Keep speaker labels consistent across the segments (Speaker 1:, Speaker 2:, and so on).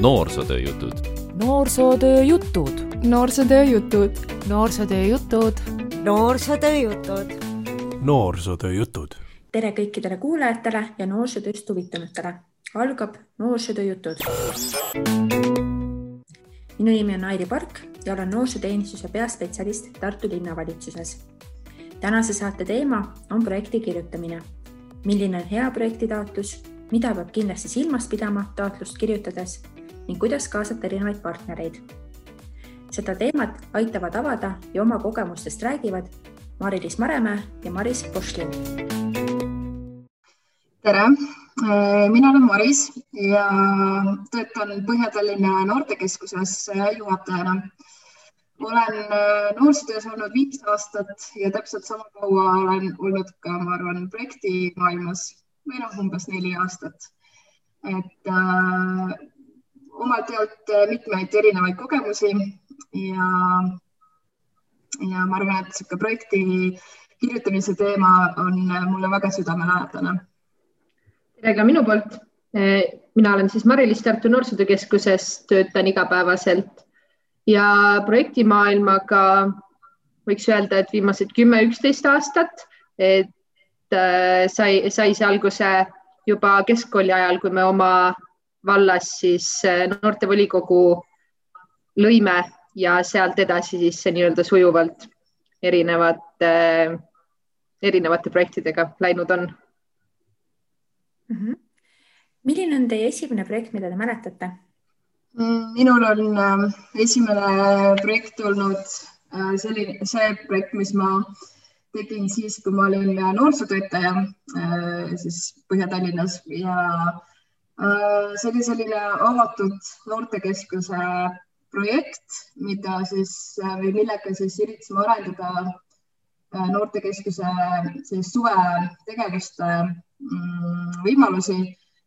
Speaker 1: noorsootöö jutud.
Speaker 2: noorsootöö jutud.
Speaker 3: noorsootöö jutud.
Speaker 2: noorsootöö jutud.
Speaker 4: noorsootöö jutud.
Speaker 5: noorsootöö jutud.
Speaker 6: tere kõikidele kuulajatele ja noorsootööst huvitunutele. algab Noorsootöö jutud. minu nimi on Airi Park ja olen noorsooteenistuse peaspetsialist Tartu linnavalitsuses. tänase saate teema on projekti kirjutamine. milline on hea projektitaotlus mida peab kindlasti silmas pidama taotlust kirjutades ning kuidas kaasata erinevaid partnereid. seda teemat aitavad avada ja oma kogemustest räägivad Mari-Liis Maremäe ja Maris Pošlin.
Speaker 7: tere, mina olen Maris ja töötan Põhja-Tallinna Noortekeskuses juhatajana. olen noorsootöös olnud viis aastat ja täpselt sama kaua olen olnud ka, ma arvan, projektimaailmas või noh, umbes neli aastat. et äh, omalt jaolt mitmeid erinevaid kogemusi ja, ja ma arvan, et niisugune projekti kirjutamise teema on mulle väga südamelähedane.
Speaker 8: tere ka minu poolt. mina olen siis Mari-Liis Tartu Noorsootöö Keskuses, töötan igapäevaselt ja projektimaailmaga võiks öelda, et viimased kümme, üksteist aastat, et Äh, sai, sai see alguse juba keskkooli ajal, kui me oma vallas siis äh, noortevolikogu lõime ja sealt edasi siis see nii-öelda sujuvalt erinevate, erinevate projektidega läinud on
Speaker 6: mm. -hmm. milline on teie esimene projekt, mida te mäletate?
Speaker 7: Mm, minul on äh, esimene projekt olnud selline, see projekt, mis ma äh, tegin siis, kui ma olin noorsootöötaja äh, siis Põhja-Tallinnas ja äh, see oli selline avatud noortekeskuse projekt, mida siis või millega siis üritasime arendada äh, noortekeskuse siis suvetegevuste mm, võimalusi,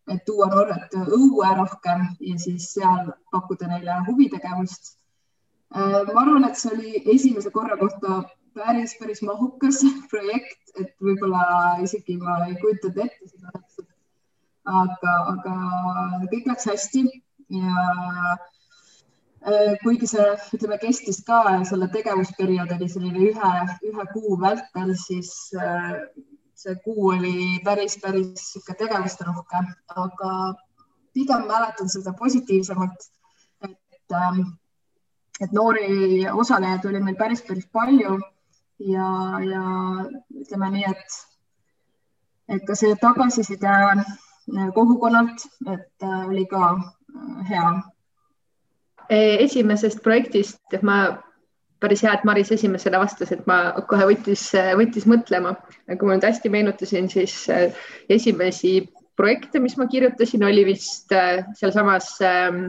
Speaker 7: et tuua noored õue rohkem ja siis seal pakkuda neile huvitegevust. ma arvan, et see oli esimese korra kohta päris, päris mahukas projekt, et võib-olla isegi ma ei kujutanud ette seda täpselt. aga, aga kõik läks hästi ja äh, kuigi see, ütleme, kestis ka selle tegevusperiood oli selline ühe, ühe kuu vältel, siis äh, see kuu oli päris, päris sihuke tegevusterohke, aga pigem mäletan seda positiivsemalt, et, ähm, et noori osalejaid oli meil päris, päris palju ja, ja ütleme nii, et, et ka see tagasiside äh, kogukonnalt, et äh, oli ka äh, hea.
Speaker 8: esimesest projektist ma päris hea, et Maris esimesele vastas, et ma kohe võttis, võttis mõtlema. kui ma nüüd hästi meenutasin, siis esimesi projekte, mis ma kirjutasin, oli vist sealsamas ähm,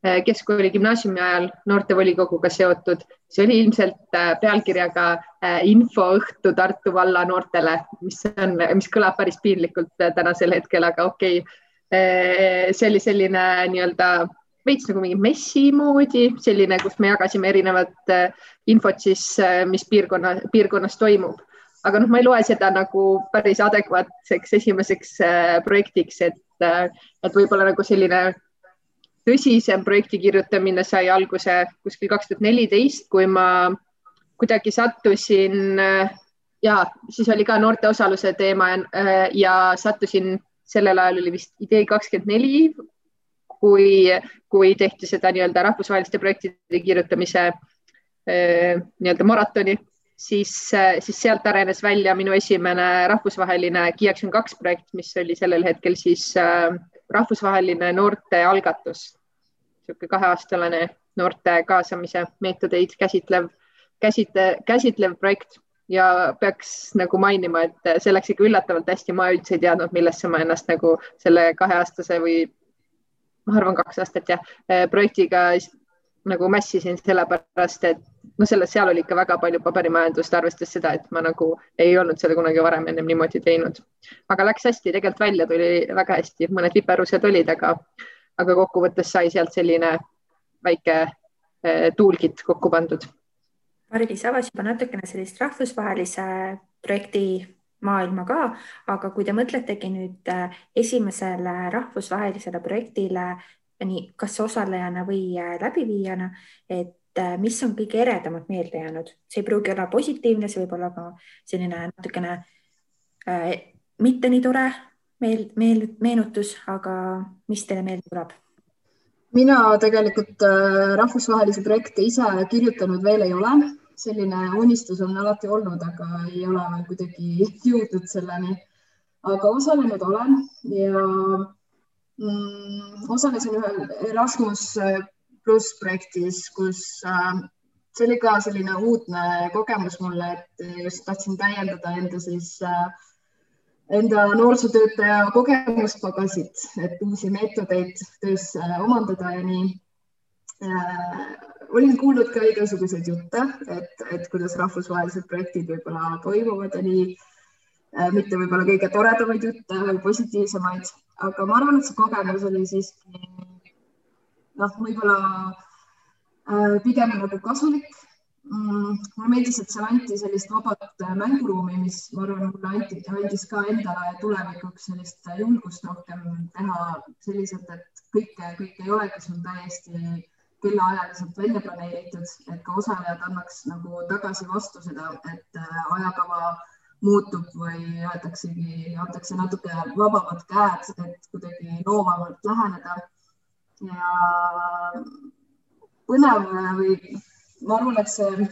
Speaker 8: Äh, keskkooli gümnaasiumi ajal noortevolikoguga seotud, see oli ilmselt äh, pealkirjaga äh, infoõhtu Tartu valla noortele, mis on, mis kõlab päris piinlikult tänasel hetkel, aga okei okay.. see oli selline nii-öelda veits nagu mingi messi moodi, selline, kus me jagasime erinevat infot siis, mis piirkonna, piirkonnas toimub. aga noh, ma ei loe seda nagu päris adekvaatseks esimeseks projektiks, et, et võib-olla nagu selline tõsisem projekti kirjutamine sai alguse kuskil kaks tuhat neliteist, kui ma kuidagi sattusin ja siis oli ka noorte osaluse teema ja, ja sattusin, sellel ajal oli vist idee kakskümmend neli, kui, kui tehti seda nii-öelda rahvusvaheliste projektide kirjutamise nii-öelda maratoni, siis, siis sealt arenes välja minu esimene rahvusvaheline Action kaks projekt, mis oli sellel hetkel siis rahvusvaheline noortealgatus niisugune kaheaastane noorte kaasamise meetodeid käsitlev, käsitle, käsitlev projekt ja peaks nagu mainima, et see läks ikka üllatavalt hästi, ma üldse ei teadnud, millesse ma ennast nagu selle kaheaastase või ma arvan, kaks aastat jah, projektiga nagu mässisin, sellepärast et no selles, seal oli ikka väga palju paberimajandust, arvestades seda, et ma nagu ei olnud seda kunagi varem ennem niimoodi teinud. aga läks hästi, tegelikult välja tuli väga hästi, mõned viperused olid, aga aga kokkuvõttes sai sealt selline väike eh, toolkit kokku pandud.
Speaker 6: Mari-Liis avas juba natukene sellist rahvusvahelise projekti maailma ka, aga kui te mõtletegi nüüd eh, esimesele rahvusvahelisele projektile nii kas osalejana või läbiviijana, et mis on kõige eredamalt meelde jäänud, see ei pruugi olla positiivne, see võib olla ka selline natukene äh, mitte nii tore meel, meel, meenutus, aga mis teile meelde tuleb?
Speaker 7: mina tegelikult äh, rahvusvahelisi projekte ise kirjutanud veel ei ole, selline unistus on alati olnud, aga ei ole veel kuidagi jõudnud selleni. aga osalenud olen ja mm, osalesin ühel Erasmus pluss projektis, kus äh, see oli ka selline uudne kogemus mulle, et just tahtsin täiendada enda siis äh, enda noorsootöötaja kogemuspagasit, et uusi meetodeid töös omandada ja nii äh,. olin kuulnud ka igasuguseid jutte, et, et kuidas rahvusvahelised projektid võib-olla toimuvad ja nii äh,. mitte võib-olla kõige toredamaid jutte või positiivsemaid, aga ma arvan, et see kogemus oli siiski noh, võib-olla äh, pigem nagu kasulik mulle meeldis, et seal anti sellist vabat äh, mänguruumi, mis ma arvan, mulle anti, andis ka endale tulevikuks sellist äh, julgust rohkem teha selliselt, et kõike, kõik ei olegi sul täiesti kellaajaliselt välja planeeritud, et ka osalejad annaks nagu tagasi vastu seda, et äh, ajakava muutub või jäetaksegi, antakse natuke vabamad käed, et kuidagi loovamalt läheneda. ja põnev või ma arvan, et see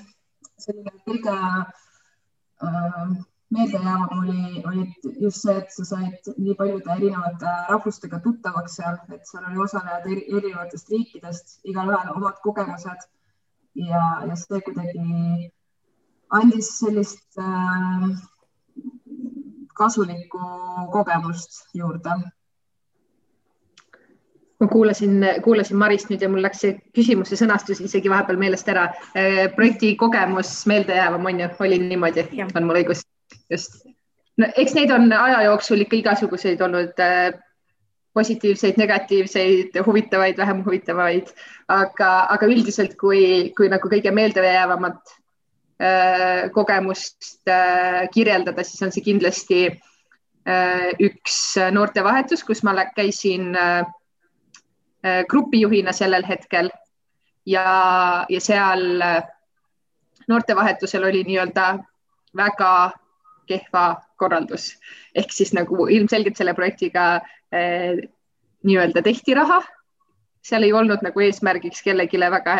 Speaker 7: selline kõige äh, meeldejäävam oli, oli just see, et sa said nii paljude erinevate rahvustega tuttavaks seal, et seal oli osalejad eri, erinevatest riikidest, igalühel omad kogemused. Ja, ja see kuidagi andis sellist äh, kasulikku kogemust juurde
Speaker 8: ma kuulasin, kuulasin Marist nüüd ja mul läks see küsimuse sõnastus isegi vahepeal meelest ära. Äh, projekti kogemus meeldejäävam on ju, oli niimoodi, on mul õigus? just. no eks neid on aja jooksul ikka igasuguseid olnud äh, positiivseid, negatiivseid, huvitavaid, vähem huvitavaid, aga, aga üldiselt, kui, kui nagu kõige meeldejäävamat äh, kogemust äh, kirjeldada, siis on see kindlasti äh, üks noortevahetus, kus ma käisin äh, Äh, grupijuhina sellel hetkel ja, ja seal äh, noortevahetusel oli nii-öelda väga kehva korraldus ehk siis nagu ilmselgelt selle projektiga eh, nii-öelda tehti raha. seal ei olnud nagu eesmärgiks kellelegi väga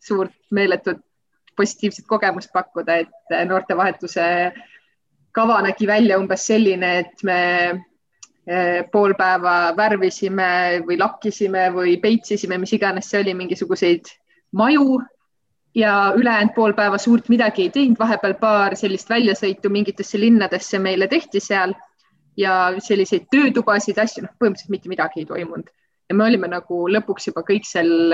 Speaker 8: suurt meeletut positiivset kogemust pakkuda, et noortevahetuse kava nägi välja umbes selline, et me pool päeva värvisime või lakkisime või peitsisime, mis iganes see oli, mingisuguseid maju. Ja ülejäänud pool päeva suurt midagi ei teinud, vahepeal paar sellist väljasõitu mingitesse linnadesse meile tehti seal. Ja selliseid töötubasid, asju, noh, põhimõtteliselt mitte midagi ei toimunud. Ja me olime nagu lõpuks juba kõik seal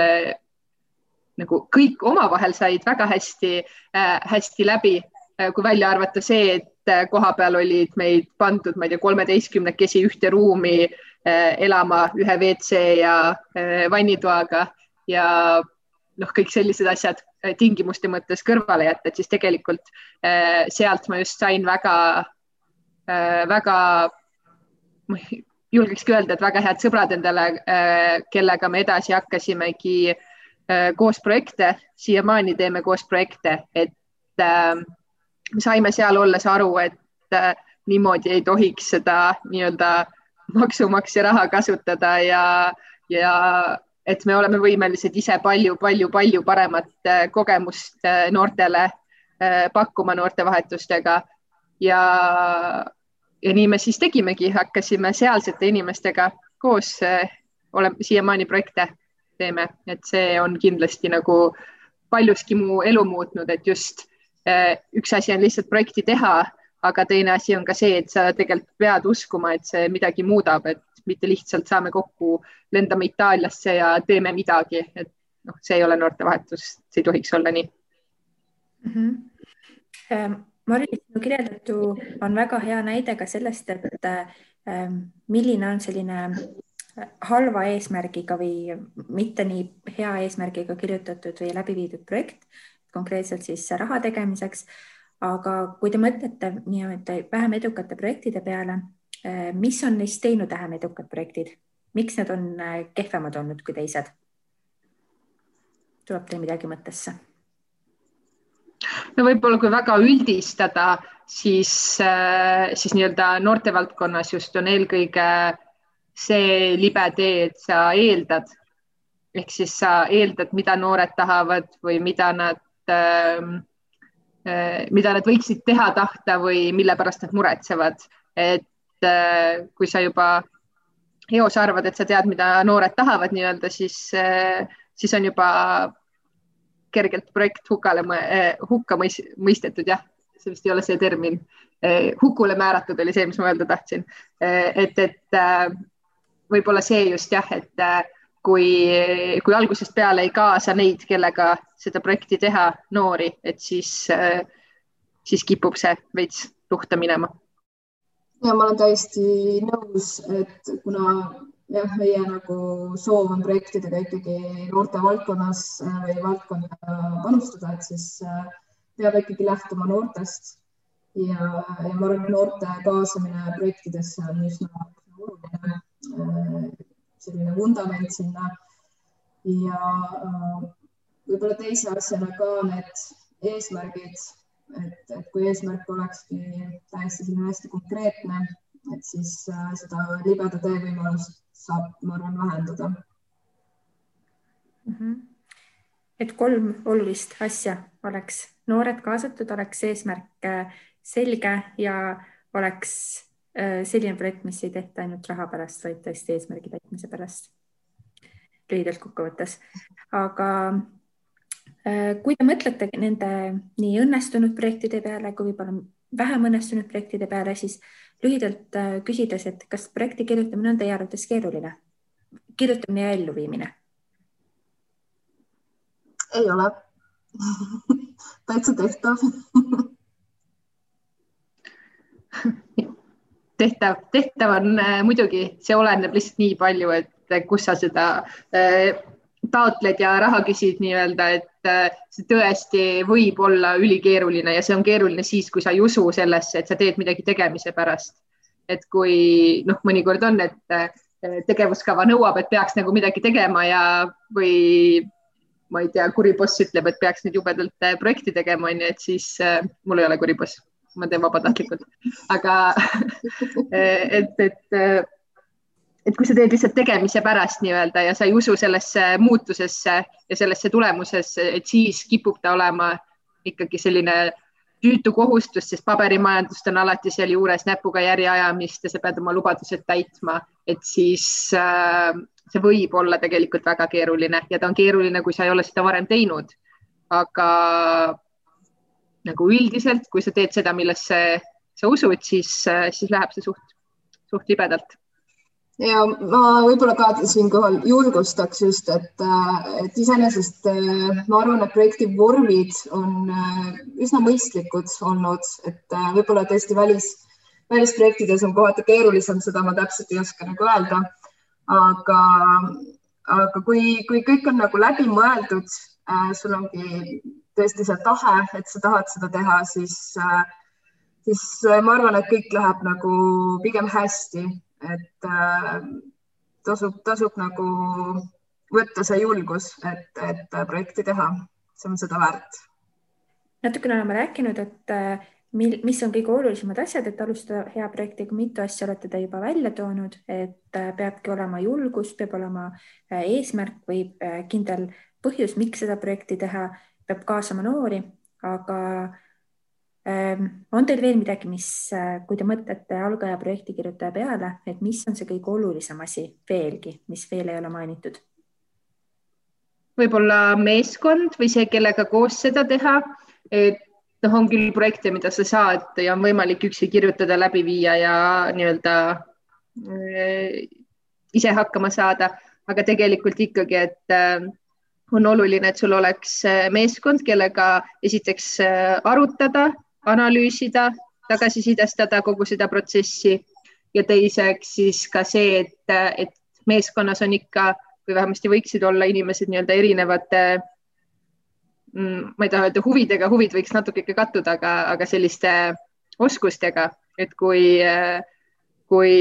Speaker 8: nagu kõik omavahel said väga hästi äh,, hästi läbi, äh, kui välja arvata see, et et äh, koha peal olid meid pandud, ma ei tea, kolmeteistkümnekesi ühte ruumi äh, elama ühe WC ja äh, vannitoaga ja noh, kõik sellised asjad tingimuste mõttes kõrvale jätta, et siis tegelikult sealt ma just sain väga, väga, julgekski öelda, et väga head sõbrad endale, kellega me edasi hakkasimegi koos projekte, siiamaani teeme koos projekte, et me saime seal olles aru, et äh, niimoodi ei tohiks seda nii-öelda maksumaksja raha kasutada ja, ja et me oleme võimelised ise palju-palju-palju paremat äh, kogemust äh, noortele pakkuma noortevahetustega. Ja, ja nii me siis tegimegi, hakkasime sealsete inimestega koos oleme siiamaani projekte teeme, et see on kindlasti nagu paljuski mu elu muutnud, et just üks asi on lihtsalt projekti teha, aga teine asi on ka see, et sa tegelikult pead uskuma, et see midagi muudab, et mitte lihtsalt saame kokku, lendame Itaaliasse ja teeme midagi, et noh, see ei ole noortevahetus, see ei tohiks olla nii
Speaker 6: mm. -hmm. Mari, sinu kirjeldatu on väga hea näide ka sellest, et ähm, milline on selline äh, halva eesmärgiga või mitte nii hea eesmärgiga kirjutatud või läbi viidud projekt konkreetselt siis raha tegemiseks. aga kui te mõtlete nii-öelda vähem edukate projektide peale, eh, mis on neist teinud vähem edukad projektid? miks need on kehvemad olnud kui teised? tuleb teil midagi mõttesse?
Speaker 8: no võib-olla kui väga üldistada, siis, siis nii-öelda noortevaldkonnas just on eelkõige see libe tee, et sa eeldad ehk siis sa eeldad, mida noored tahavad või mida nad mida nad võiksid teha tahta või mille pärast nad muretsevad. et äh, kui sa juba eos arvad, et sa tead, mida noored tahavad nii-öelda, siis äh,, siis on juba kergelt projekt hukale, äh, hukka mõistetud, jah, see vist ei ole see termin. Äh, hukule määratud oli see, mis ma öelda tahtsin. Äh, et, et võib-olla see just jah, et kui, kui algusest peale ei kaasa neid, kellega seda projekti teha, noori, et siis, siis kipub see veits luhta minema.
Speaker 7: ja ma olen täiesti nõus, et kuna jah, meie nagu soov on projektidega ikkagi noorte valdkonnas või valdkonda panustada, et siis peab ikkagi lähtuma noortest ja, ja ma arvan, et noorte kaasamine projektidesse on üsna oluline selline vundament sinna. ja äh, võib-olla teise asjana ka need eesmärgid, et, et kui eesmärk olekski täiesti selline hästi konkreetne, et siis äh, seda libeda tee võimalust saab, ma arvan, vähendada
Speaker 6: mm. -hmm. et kolm olulist asja oleks noored kaasatud, oleks eesmärk äh, selge ja oleks selline projekt, mis ei tehta ainult raha pärast, vaid tõesti eesmärgi täitmise pärast. lühidalt kokkuvõttes, aga äh, kui te mõtlete nende nii õnnestunud projektide peale kui võib-olla vähem õnnestunud projektide peale, siis lühidalt äh, küsides, et kas projekti kirjutamine on teie arvates keeruline? kirjutamine ja elluviimine?
Speaker 7: ei ole täitsa tehtav
Speaker 8: tehtav, tehtav on äh, muidugi, see oleneb lihtsalt nii palju, et äh, kus sa seda äh, taotled ja raha küsid nii-öelda, et see tõesti võib olla ülikeeruline ja see on keeruline siis, kui sa ei usu sellesse, et sa teed midagi tegemise pärast. et kui noh, mõnikord on, et tegevuskava nõuab, et peaks nagu midagi tegema ja, või ma ei tea, kuri boss ütleb, et peaks nüüd jubedalt projekti tegema, onju, et siis mul ei ole kuri boss ma teen vabatahtlikult, aga et, et, et kui sa teed lihtsalt tegemise pärast nii-öelda ja sa ei usu sellesse muutusesse ja sellesse tulemusesse, et siis kipub ta olema ikkagi selline tüütu kohustus, sest paberimajandust on alati sealjuures näpuga järjeajamist ja sa pead oma lubadused täitma, et siis äh, see võib olla tegelikult väga keeruline ja ta on keeruline, kui sa ei ole seda varem teinud. aga nagu üldiselt, kui sa teed seda, millesse sa usud, siis, siis läheb see suht, suht libedalt.
Speaker 7: ja ma võib-olla ka siinkohal julgustaks just, et, et iseenesest ma arvan, et projekti vormid on üsna mõistlikud olnud, et võib-olla tõesti välis, välisprojektides on kohati keerulisem, seda ma täpselt ei oska nagu öelda. aga, aga kui, kui kõik on nagu läbimõeldud, sul ongi tõesti see tahe, et sa tahad seda teha, siis, äh, siis äh, ma arvan, et kõik läheb nagu pigem hästi, et äh, tasub, tasub nagu võtta see julgus, et, et projekti teha, see on seda väärt.
Speaker 6: natukene oleme rääkinud, et mil, mis on kõige olulisemad asjad, et alustada hea projektiga, mitu asja olete te juba välja toonud, et peabki olema julgus, peab olema eesmärk või kindel põhjus, miks seda projekti teha peab kaasama noori, aga ähm, on teil veel midagi, mis, äh, kui te mõtlete algaja projekti kirjutaja peale, et mis on see kõige olulisem asi veelgi, mis veel ei ole mainitud?
Speaker 8: võib-olla meeskond või see, kellega koos seda teha, et noh, on küll projekte, mida sa saad ja on võimalik üksi kirjutada, läbi viia ja nii-öelda äh, ise hakkama saada, aga tegelikult ikkagi, et äh, on oluline, et sul oleks äh, meeskond, kellega esiteks äh, arutada, analüüsida, tagasisidestada kogu seda protsessi ja teiseks siis ka see, et, äh, et meeskonnas on ikka või vähemasti võiksid olla inimesed nii-öelda erinevate mm, ma ei taha öelda huvidega, huvid võiks natuke ikka kattuda, aga, aga selliste oskustega, et kui, kui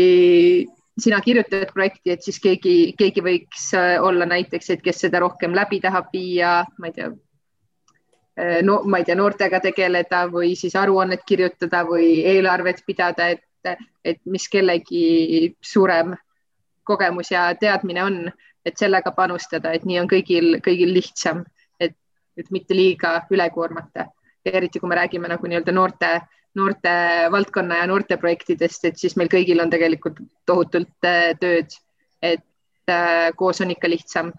Speaker 8: sina kirjutad projekti, et siis keegi, keegi võiks olla näiteks, et kes seda rohkem läbi tahab viia, ma ei tea no ma ei tea, noortega tegeleda või siis aruannet kirjutada või eelarvet pidada, et, et mis kellegi suurem kogemus ja teadmine on, et sellega panustada, et nii on kõigil, kõigil lihtsam, et, et mitte liiga üle koormata. eriti kui me räägime nagu nii-öelda noorte, noorte valdkonna ja noorteprojektidest, et siis meil kõigil on tegelikult tohutult äh, tööd, et äh, koos on ikka lihtsam.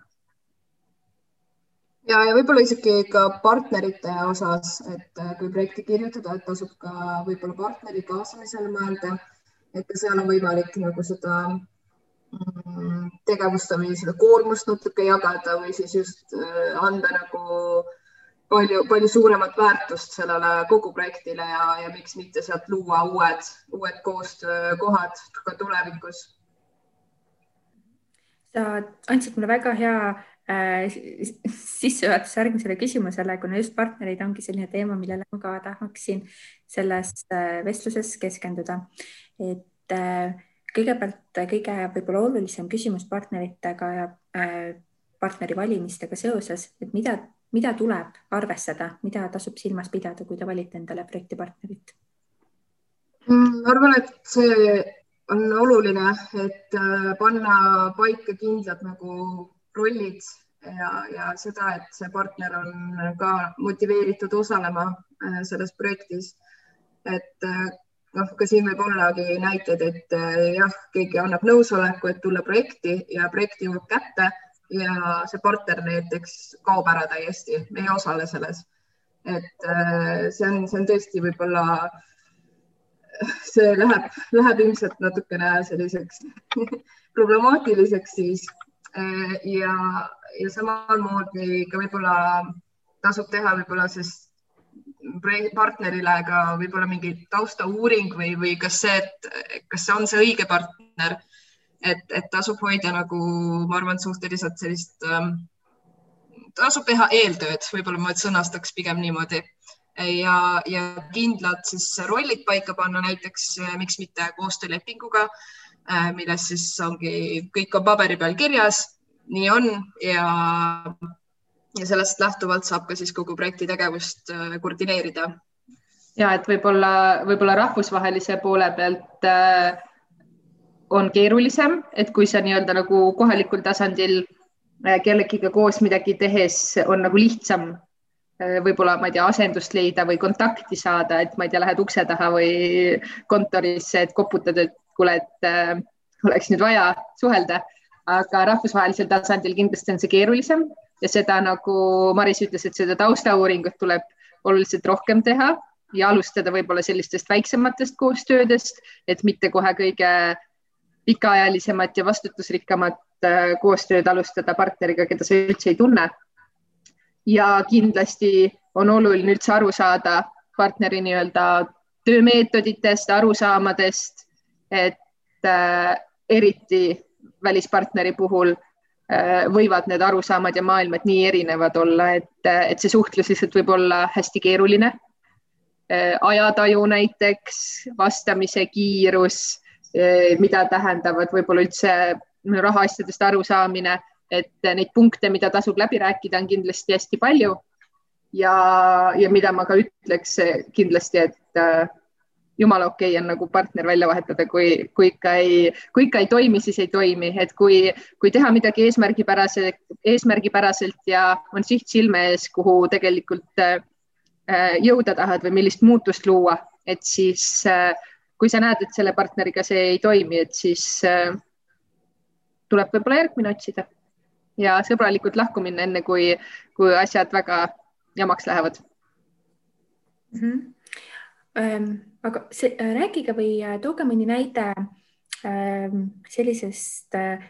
Speaker 7: Ja, ja võib-olla isegi ka partnerite osas, et äh, kui projekti kirjutada, et tasub ka võib-olla partneri kaasamisele mõelda, et ka seal on võimalik nagu seda mm, tegevust või seda koormust natuke jagada või siis just äh, anda nagu palju, palju suuremat väärtust sellele kogu projektile ja, ja miks mitte sealt luua uued, uued koostöökohad ka tulevikus.
Speaker 6: sa andsid mulle väga hea Äh, sissejuhatus järgmisele küsimusele, kuna just partnerid ongi selline teema, millele ma ka tahaksin selles äh, vestluses keskenduda. et äh, kõigepealt kõige võib-olla olulisem küsimus partneritega ja partneri valimistega seoses, et mida, mida tuleb arvestada, mida tasub silmas pidada, kui te valite endale projektipartnerit?
Speaker 7: Mm, ma arvan, et see on oluline, et panna paika kindlad nagu rollid ja, ja seda, et see partner on ka motiveeritud osalema äh, selles projektis. et äh, noh, ka siin võib ollagi näiteid, et äh, jah, keegi annab nõusoleku, et tulla projekti ja projekt jõuab kätte ja see partner näiteks kaob ära täiesti, ei osale selles. et see on, see on tõesti võib-olla, see läheb, läheb ilmselt natukene selliseks problemaatiliseks siis Äh, ja, ja samamoodi ka võib-olla tasub teha võib-olla siis partnerile ka võib-olla mingi taustauuring või, või kas see, et kas see on see õige partner, et, et tasub hoida nagu, ma arvan, suhteliselt sellist ähm,, tasub teha eeltööd, võib-olla ma sõnastaks pigem niimoodi ja, ja kindlad siis rollid paika panna, näiteks miks mitte koostöölepinguga Äh, milles siis ongi, kõik on paberi peal kirjas, nii on ja, ja sellest lähtuvalt saab ka siis kogu projekti tegevust äh, koordineerida.
Speaker 8: ja et võib-olla, võib-olla rahvusvahelise poole pealt äh, on keerulisem, et kui sa nii-öelda nagu kohalikul tasandil äh, kellegiga koos midagi tehes on nagu lihtsam võib-olla, ma ei tea, asendust leida või kontakti saada, et ma ei tea, lähed ukse taha või kontorisse, et koputad, et kuule, et äh, oleks nüüd vaja suhelda, aga rahvusvahelisel tasandil kindlasti on see keerulisem ja seda nagu Maris ütles, et seda taustauuringut tuleb oluliselt rohkem teha ja alustada võib-olla sellistest väiksematest koostöödest, et mitte kohe kõige pikaajalisemat ja vastutusrikkamat äh, koostööd alustada partneriga, keda sa üldse ei tunne. ja kindlasti on oluline üldse aru saada partneri nii-öelda töömeetoditest, arusaamadest et äh, eriti välispartneri puhul äh, võivad need arusaamad ja maailmad nii erinevad olla, et, et see suhtlus lihtsalt võib olla hästi keeruline äh,. ajataju näiteks, vastamise kiirus äh,, mida tähendavad võib-olla üldse rahaasjadest arusaamine, et neid punkte, mida tasub läbi rääkida, on kindlasti hästi palju. ja, ja mida ma ka ütleks kindlasti, et äh, jumala okei okay on nagu partner välja vahetada, kui, kui ikka ei, kui ikka ei toimi, siis ei toimi, et kui, kui teha midagi eesmärgipärase, eesmärgipäraselt ja on siht silme ees, kuhu tegelikult jõuda tahad või millist muutust luua, et siis äh, kui sa näed, et selle partneriga see ei toimi, et siis äh, tuleb võib-olla järgmine otsida ja sõbralikult lahku minna, enne kui, kui asjad väga jamaks lähevad
Speaker 6: mm. -hmm aga see, äh, rääkige või äh, tooge mõni näide ähm, sellisest äh,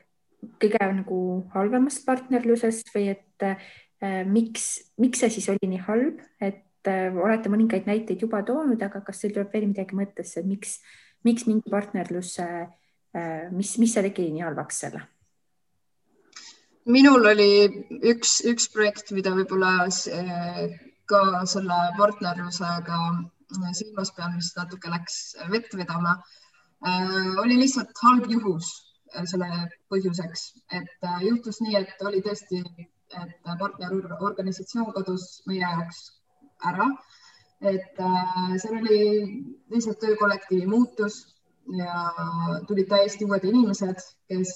Speaker 6: kõige nagu halvemast partnerlusest või et miks, miks see siis oli nii halb, et olete mõningaid näiteid juba toonud, aga kas teil tuleb veel midagi mõttesse, et miks, miks mingi partnerlus, mis, mis see tegi nii halvaks selle?
Speaker 7: minul oli üks, üks projekt, mida võib-olla ka selle partnerlusega silmas pean, mis natuke läks vett vedama, äh, oli lihtsalt halb juhus, selle põhjuseks, et juhtus nii, et oli tõesti, et partnerorganisatsioon kadus meie jaoks ära. et seal oli lihtsalt töökollektiivi muutus ja tulid täiesti uued inimesed, kes,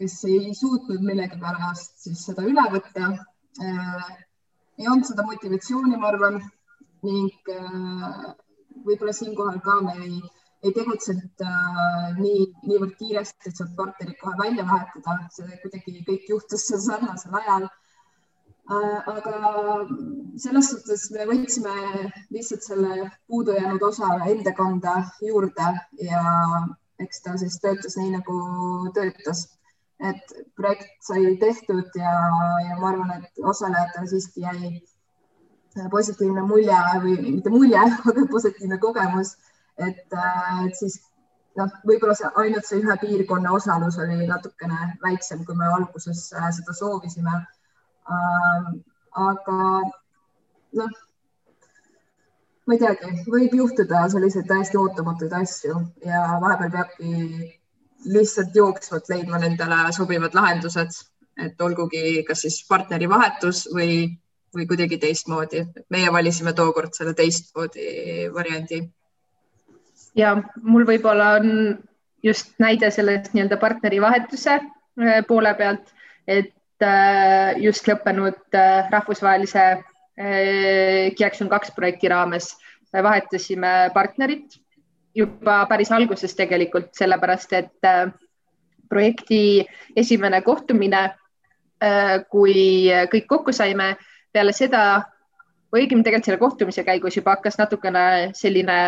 Speaker 7: kes ei suutnud millegipärast siis seda üle võtta. ei olnud seda motivatsiooni, ma arvan, ning võib-olla siinkohal ka me ei, ei tegutsenud äh, nii, niivõrd kiiresti, et saab partnerit kohe välja vahetada, see kuidagi kõik juhtus sarnasel ajal äh,. Aga selles suhtes me võtsime lihtsalt selle puudujäänud osa enda kanda juurde ja eks ta siis töötas nii nagu töötas et projekt sai tehtud ja, ja ma arvan, et osalejatele siiski jäi positiivne mulje või mitte mulje, aga positiivne kogemus, et, et siis noh, võib-olla see ainult see ühe piirkonna osalus oli natukene väiksem, kui me alguses äh, seda soovisime. Ähm, aga noh, ma ei teagi, võib juhtuda selliseid täiesti ootamatuid asju ja vahepeal peabki lihtsalt jooksvalt leidma nendele sobivad lahendused, et olgugi kas siis partneri vahetus või või kuidagi teistmoodi. meie valisime tookord selle teistmoodi variandi.
Speaker 8: ja mul võib-olla on just näide sellest nii-öelda partneri vahetuse äh, poole pealt, et just lõppenud äh, rahvusvahelise Kiaction kaks projekti raames. Vahetasime partnerit juba päris alguses tegelikult, sellepärast et projekti esimene kohtumine, kui kõik kokku saime peale seda, või õigemini tegelikult selle kohtumise käigus juba hakkas natukene selline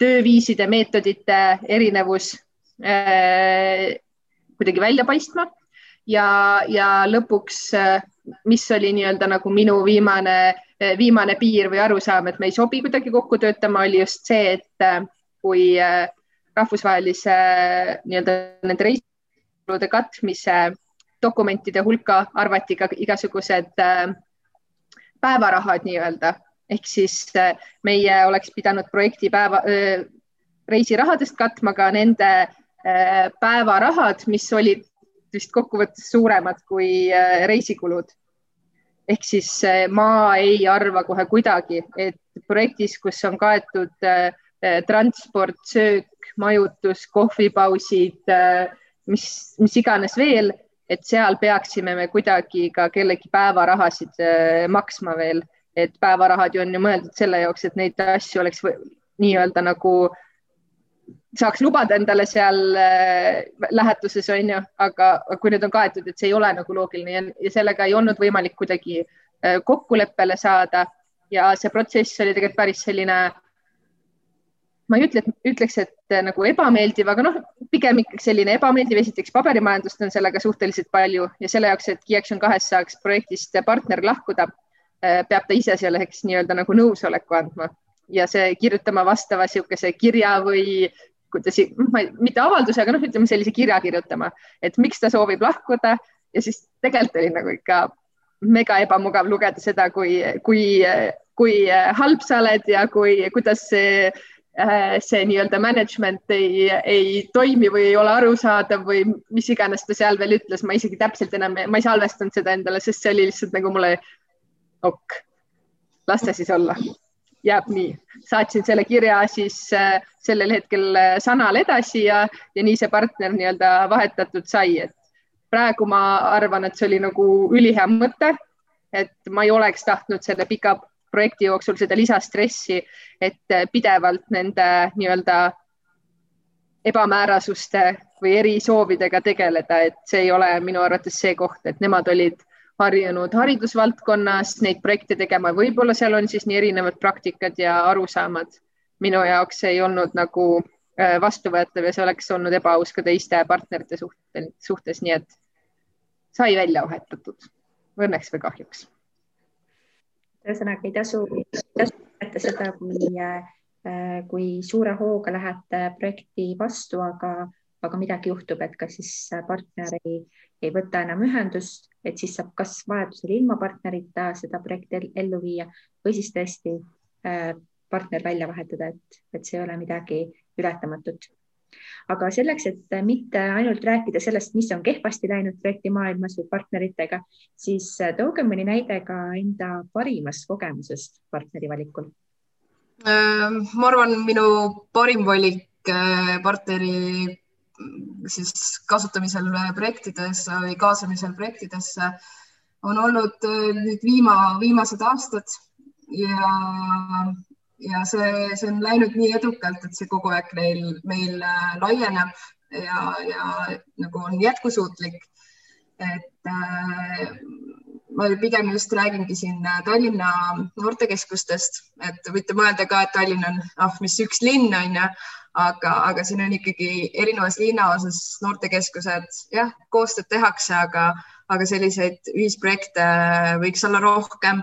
Speaker 8: tööviiside, meetodite erinevus äh, kuidagi välja paistma ja, ja lõpuks, äh, mis oli nii-öelda nagu minu viimane, äh, viimane piir või arusaam, et me ei sobi kuidagi kokku töötama, oli just see, et äh, kui rahvusvahelise nii-öelda nende reisikulude katmise dokumentide hulka arvati ka igasugused päevarahad nii-öelda. Ehk siis meie oleks pidanud projekti päeva, reisirahadest katma ka nende päevarahad, mis olid vist kokkuvõttes suuremad kui äh, reisikulud. ehk siis ma ei arva kohe kuidagi, et projektis, kus on kaetud transport, söök, majutus, kohvipausid, mis, mis iganes veel et seal peaksime me kuidagi ka kellegi päevarahasid äh, maksma veel, et päevarahad ju on ju mõeldud selle jaoks, et neid asju oleks nii-öelda nagu saaks lubada endale seal äh, lähetuses on ju, aga kui need on kaetud, et see ei ole nagu loogiline ja, sellega ei olnud võimalik kuidagi äh, kokkuleppele saada ja see protsess oli tegelikult päris selline ma ei ütle, ütleks, et äh, nagu ebameeldiv, aga noh, pigem ikkagi selline ebameeldiv, esiteks paberimajandust on sellega suhteliselt palju ja selle jaoks, et Key-Action kahes saaks projektist partner lahkuda, peab ta ise selleks nii-öelda nagu nõusoleku andma ja see kirjutama vastava niisuguse kirja või kuidas, mitte avalduse, aga noh, ütleme sellise kirja kirjutama, et miks ta soovib lahkuda. Ja siis tegelikult oli nagu ikka mega ebamugav lugeda seda, kui, kui, kui halb sa oled ja kui, kuidas see Äh, see nii-öelda management ei, ei toimi või ei ole arusaadav või mis iganes ta seal veel ütles, ma isegi täpselt enam, ma ei salvestanud seda endale, sest see oli lihtsalt nagu mulle ok, las ta siis olla, jääb nii. saatsin selle kirja siis äh, sellel hetkel äh, Sanale edasi ja, ja nii see partner nii-öelda vahetatud sai, et praegu ma arvan, et see oli nagu ülihea mõte, et ma ei oleks tahtnud selle pika projekti jooksul seda lisastressi, et pidevalt nende nii-öelda ebamäärasuste või erisoovidega tegeleda, et see ei ole minu arvates see koht, et nemad olid harjunud haridusvaldkonnas neid projekte tegema, võib-olla seal on siis nii erinevad praktikad ja arusaamad. minu jaoks ei olnud nagu äh, vastuvõetav ja see oleks olnud ebaaus ka teiste partnerite suhtes, nii et sai välja vahetatud. Õnneks või kahjuks.
Speaker 6: Ühesõnaga ei tasu, tasu võtta seda, kui, äh, kui suure hooga lähete projekti vastu, aga, aga midagi juhtub, et kas siis partner ei, ei võta enam ühendust, et siis saab kas vajadusel ilma partnerita seda projekti ellu viia või siis tõesti äh, partner välja vahetada, et, et see ei ole midagi ületamatut. aga selleks, et mitte ainult rääkida sellest, mis on kehvasti läinud projektimaailmas või partneritega, siis tooge mõni näide ka enda parimast kogemusest partneri valikul.
Speaker 7: Äh, ma arvan, minu parim valik äh, partneri siis kasutamisel projektides või kaasamisel projektidesse on olnud nüüd viima, viimased aastad ja ja see, see on läinud nii edukalt, et see kogu aeg neil, meil äh, laieneb ja, ja nagu on jätkusuutlik. et äh, ma pigem just räägingi siin äh, Tallinna noortekeskustest, et võite mõelda ka, et Tallinn on, ah, mis üks linn on ju, aga, aga siin on ikkagi erinevas linnaosas noortekeskused, jah, koostööd tehakse, aga, aga selliseid ühisprojekte võiks olla rohkem.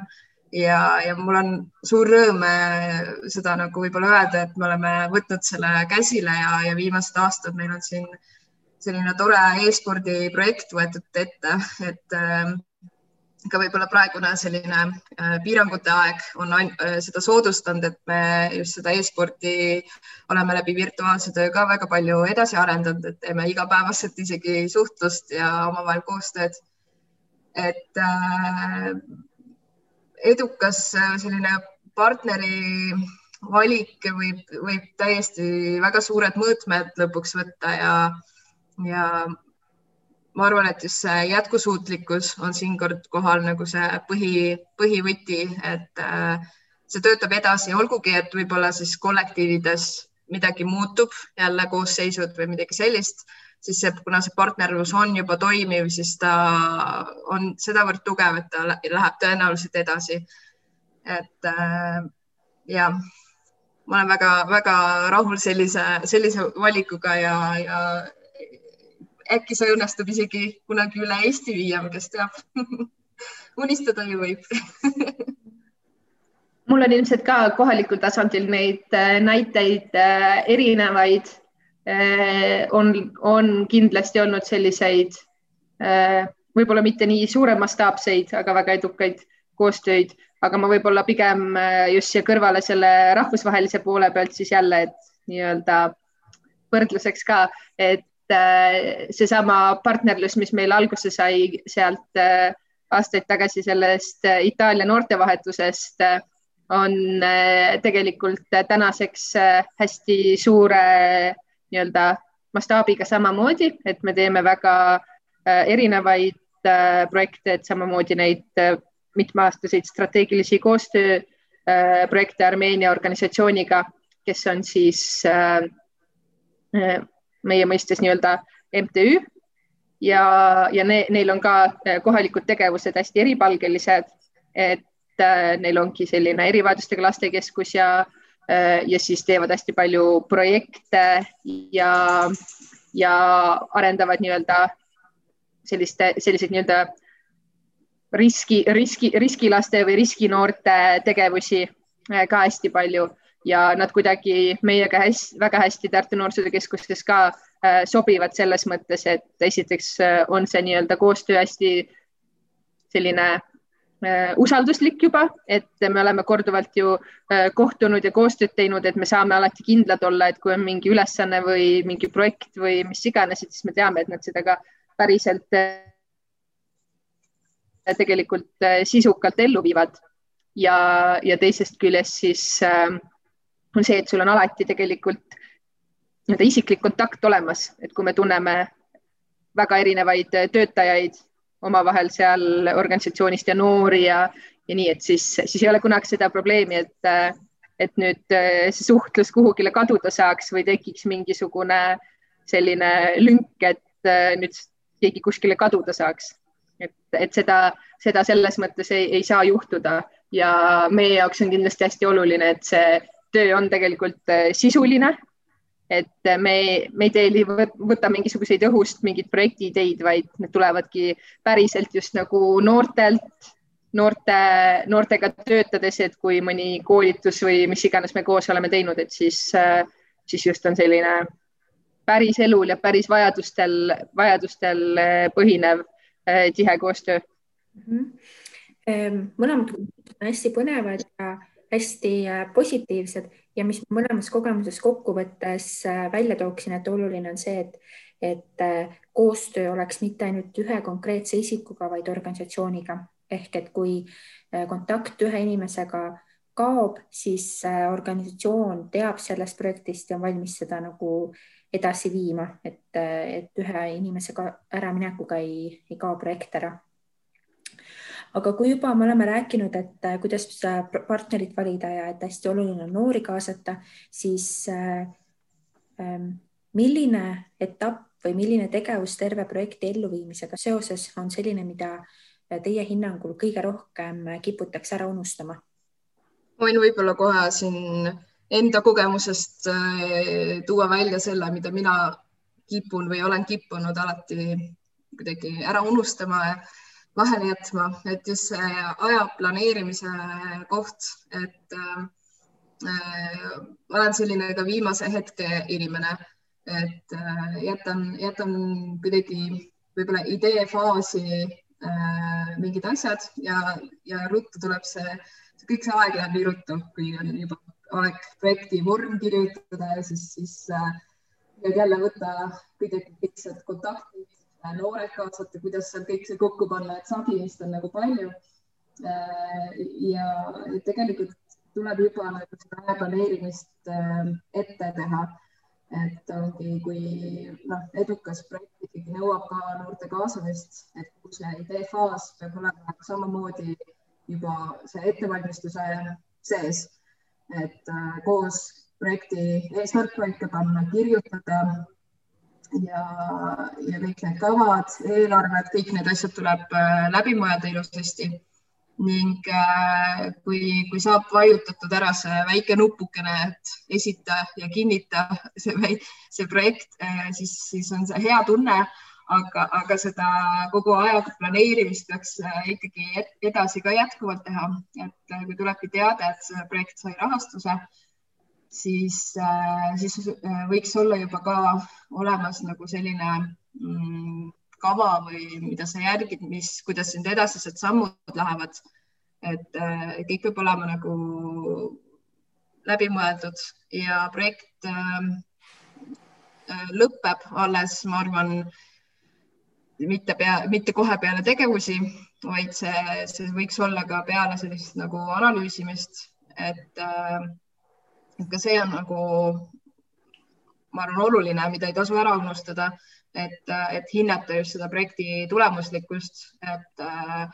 Speaker 7: Ja, ja mul on suur rõõm äh, seda nagu võib-olla öelda, et me oleme võtnud selle käsile ja, ja viimased aastad meil on siin selline tore e-spordi projekt võetud ette, et äh, ka võib-olla praegune selline äh, piirangute aeg on seda soodustanud, et me just seda e-sporti oleme läbi virtuaalse töö ka väga palju edasi arendanud, et teeme igapäevaselt isegi suhtlust ja omavahel koostööd. et äh, edukas äh, selline partneri valik võib, võib täiesti väga suured mõõtmed lõpuks võtta ja, ja ma arvan, et just see jätkusuutlikkus on siinkord kohal nagu see põhi, põhivõti, et äh, see töötab edasi, olgugi et võib-olla siis kollektiivides midagi muutub, jälle koosseisud või midagi sellist siis see, kuna see partnerlus on juba toimiv, siis ta on sedavõrd tugev, et ta läheb tõenäoliselt edasi. et äh, ja ma olen väga-väga rahul sellise, sellise valikuga ja, ja äkki see õnnestub isegi kunagi üle Eesti viia, kes teab. Unistada ju võib.
Speaker 8: Mul on ilmselt ka kohalikul tasandil neid äh, näiteid äh, erinevaid. Äh, on, on kindlasti olnud selliseid võib-olla mitte nii suuremastaapseid, aga väga edukaid koostöid, aga ma võib-olla pigem just siia kõrvale selle rahvusvahelise poole pealt siis jälle, et nii-öelda võrdluseks ka, et seesama partnerlus, mis meil alguse sai sealt aastaid tagasi sellest Itaalia noortevahetusest, on tegelikult tänaseks hästi suure nii-öelda mastaabiga samamoodi, et me teeme väga äh, erinevaid äh, projekte, et samamoodi neid äh, mitmeaastaseid strateegilisi koostööprojekte Armeenia organisatsiooniga, kes on siis meie mõistes nii-öelda MTÜ ja, ja ne, neil on ka kohalikud tegevused hästi eripalgelised, et neil ongi selline erivajadustega lastekeskus ja Äh, ja siis teevad hästi palju projekte ja, ja arendavad nii-öelda selliste, selliseid nii-öelda riski, riski, riskilaste või riskinoorte tegevusi äh, ka hästi palju ja nad kuidagi meiega hästi, väga hästi Tartu Noorsootöö Keskuses ka äh, sobivad selles mõttes, et esiteks on see nii-öelda koostöö hästi selline Äh, usalduslik juba, et me oleme korduvalt ju äh, kohtunud ja koostööd teinud, et me saame alati kindlad olla, et kui on mingi ülesanne või mingi projekt või mis iganes, et siis me teame, et nad seda ka päriselt äh, tegelikult sisukalt ellu viivad. ja, ja teisest küljest siis on see, et sul on alati tegelikult nii-öelda isiklik kontakt olemas, et kui me tunneme väga erinevaid töötajaid omavahel seal organisatsioonist ja noori ja, ja nii, et siis, siis ei ole kunagi seda probleemi, et, et nüüd eh, see suhtlus kuhugile kaduda saaks või tekiks mingisugune selline lünk, et eh, nüüd keegi kuskile kaduda saaks. et, et seda, seda selles mõttes ei, ei saa juhtuda ja meie jaoks on kindlasti hästi oluline, et see töö on tegelikult eh, sisuline et me, me ei tee, võta mingisuguseid õhust mingeid projektiideid, vaid need tulevadki päriselt just nagu noortelt, noorte, noortega töötades, et kui mõni koolitus või mis iganes me koos oleme teinud, et siis, siis just on selline päris elul ja päris vajadustel, vajadustel põhinev tihe koostöö
Speaker 6: mm. -hmm. mõlemad on hästi põnevad ja hästi positiivsed ja mis mõlemas kogemuses kokkuvõttes välja tooksin, et oluline on see, et, et koostöö oleks mitte ainult ühe konkreetse isikuga, vaid organisatsiooniga ehk et kui kontakt ühe inimesega kaob, siis organisatsioon teab sellest projektist ja on valmis seda nagu edasi viima, et, et ühe inimese äraminekuga ei, ei kao projekt ära. Aga kui juba me oleme rääkinud, et kuidas partnerit valida ja et hästi oluline on noori kaasata, siis äh, milline etapp või milline tegevus terve projekti elluviimisega seoses on selline, mida teie hinnangul kõige rohkem kiputakse ära unustama?
Speaker 7: võin võib-olla kohe siin enda kogemusest äh, tuua välja selle, mida mina kipun või olen kippunud alati kuidagi ära unustama vahele jätma, et just see aja planeerimise koht, et äh, olen selline ka viimase hetke inimene, et äh, jätan, jätan kuidagi võib-olla ideefaasi äh, mingid asjad ja, ja ruttu tuleb see, kõik see aeg läheb nii ruttu, kui on juba aeg projekti vorm kirjutada siis, siis äh, jälle võtta kuidagi kontaktid, äh, noored kaasata, kuidas seal kõik see kokku panna, et sagimist on nagu palju äh,. ja tegelikult tuleb juba nagu seda aja planeerimist äh, ette teha. et ongi, kui noh, edukas projekt ikkagi nõuab ka noorte kaasamist, et see ideefaas peab olema samamoodi juba see ettevalmistuse sees et äh, koos projekti eesmärk paika panna, kirjutada ja, ja kõik need kavad, eelarved, kõik need asjad tuleb äh, läbi mõelda ilusasti. ning äh, kui, kui saab vajutatud ära see väike nupukene, et esita ja kinnita see, see projekt, siis, siis on see hea tunne aga, aga seda kogu ajaga planeerimist peaks äh, ikkagi edasi ka jätkuvalt teha, et äh, kui tulebki teade, et see projekt sai rahastuse, siis, äh, siis võiks olla juba ka olemas nagu selline mm, kava või mida sa järgid, mis, kuidas nüüd edasised sammud lähevad. et kõik peab olema nagu läbimõeldud ja projekt lõpeb alles, ma arvan mitte pea, mitte kohe peale tegevusi, vaid see, see võiks olla ka peale sellist nagu analüüsimist, et äh, ka see on nagu, ma arvan, oluline, mida ei tasu ära unustada, et, et hinnata just seda projekti tulemuslikkust, et äh,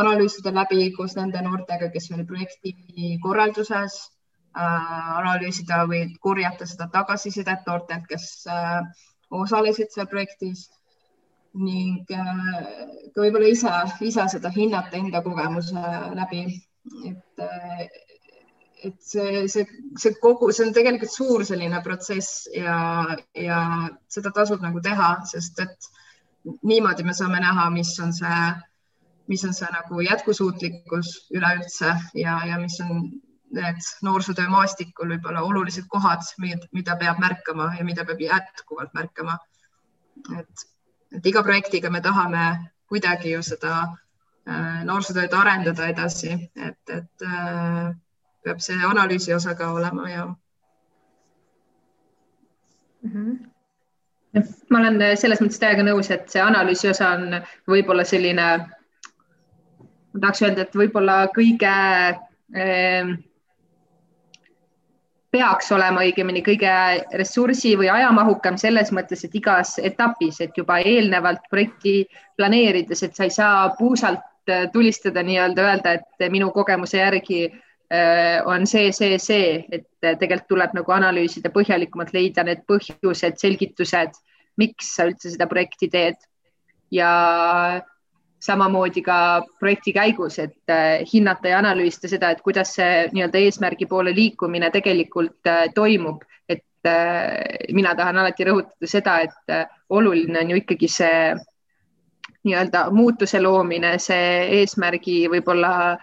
Speaker 7: analüüsida läbi koos nende noortega, kes oli projekti korralduses äh,, analüüsida või korjata seda tagasisidet noortelt, kes äh, osalesid seal projektis ning äh, ka võib-olla ise, ise seda hinnata enda kogemuse läbi. et, äh, et see, see, see kogu, see on tegelikult suur selline protsess ja, ja seda tasub nagu teha, sest et niimoodi me saame näha, mis on see, mis on see nagu jätkusuutlikkus üleüldse ja, ja mis on need noorsootöö maastikul võib-olla olulised kohad, mida peab märkama ja mida peab jätkuvalt märkama. et et iga projektiga me tahame kuidagi ju seda äh, noorsootööd arendada edasi, et, et äh, peab see analüüsi osa ka olema ja
Speaker 8: mm. -hmm. ma olen selles mõttes täiega nõus, et see analüüsi osa on võib-olla selline, ma tahaks öelda, et võib-olla kõige äh, peaks olema õigemini kõige ressursi või ajamahukam selles mõttes, et igas etapis, et juba eelnevalt projekti planeerides, et sa ei saa puusalt äh, tulistada nii-öelda, öelda, et minu kogemuse järgi äh, on see, see, see, et äh, tegelikult tuleb nagu analüüsida põhjalikumalt, leida need põhjused, selgitused, miks sa üldse seda projekti teed. ja samamoodi ka projekti käigus, et äh, hinnata ja analüüsida seda, et kuidas see nii-öelda eesmärgi poole liikumine tegelikult äh, toimub. et äh, mina tahan alati rõhutada seda, et oluline on ju ikkagi see nii-öelda muutuse loomine, see eesmärgi võib-olla,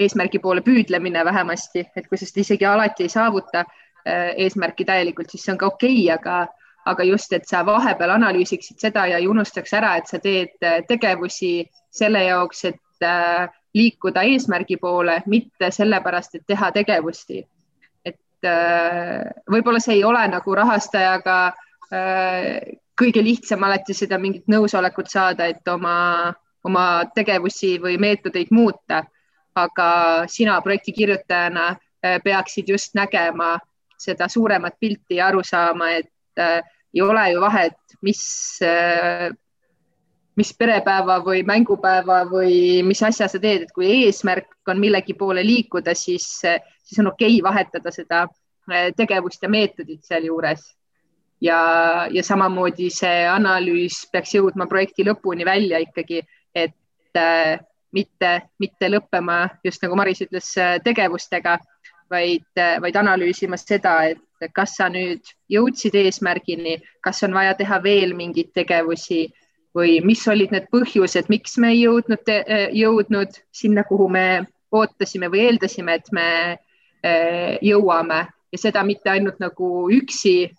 Speaker 8: eesmärgi poole püüdlemine vähemasti, et kui sa seda isegi alati ei saavuta eesmärki täielikult, siis see on ka okei okay,, aga aga just, et sa vahepeal analüüsiksid seda ja ei unustaks ära, et sa teed äh, tegevusi selle jaoks, et äh, liikuda eesmärgi poole, mitte sellepärast, et teha tegevusti. et võib-olla see ei ole nagu rahastajaga kõige lihtsam alati seda mingit nõusolekut saada, et oma, oma tegevusi või meetodeid muuta. Aga sina projekti kirjutajana äh, peaksid just nägema seda suuremat pilti ja aru saama, et äh, ei ole ju vahet, mis äh, mis perepäeva või mängupäeva või mis asja sa teed, et kui eesmärk on millegi poole liikuda, siis, siis on okei okay vahetada seda äh, tegevust ja meetodit sealjuures. ja, ja samamoodi see analüüs peaks jõudma projekti lõpuni välja ikkagi, et äh, mitte, mitte lõppema just nagu Maris ütles äh, tegevustega, vaid, äh, vaid analüüsima seda, et kas sa nüüd jõudsid eesmärgini, kas on vaja teha veel mingeid tegevusi või mis olid need põhjused, miks me ei jõudnud, eh, jõudnud sinna, kuhu me ootasime või eeldasime, et me jõuame. Ja seda mitte ainult nagu üksi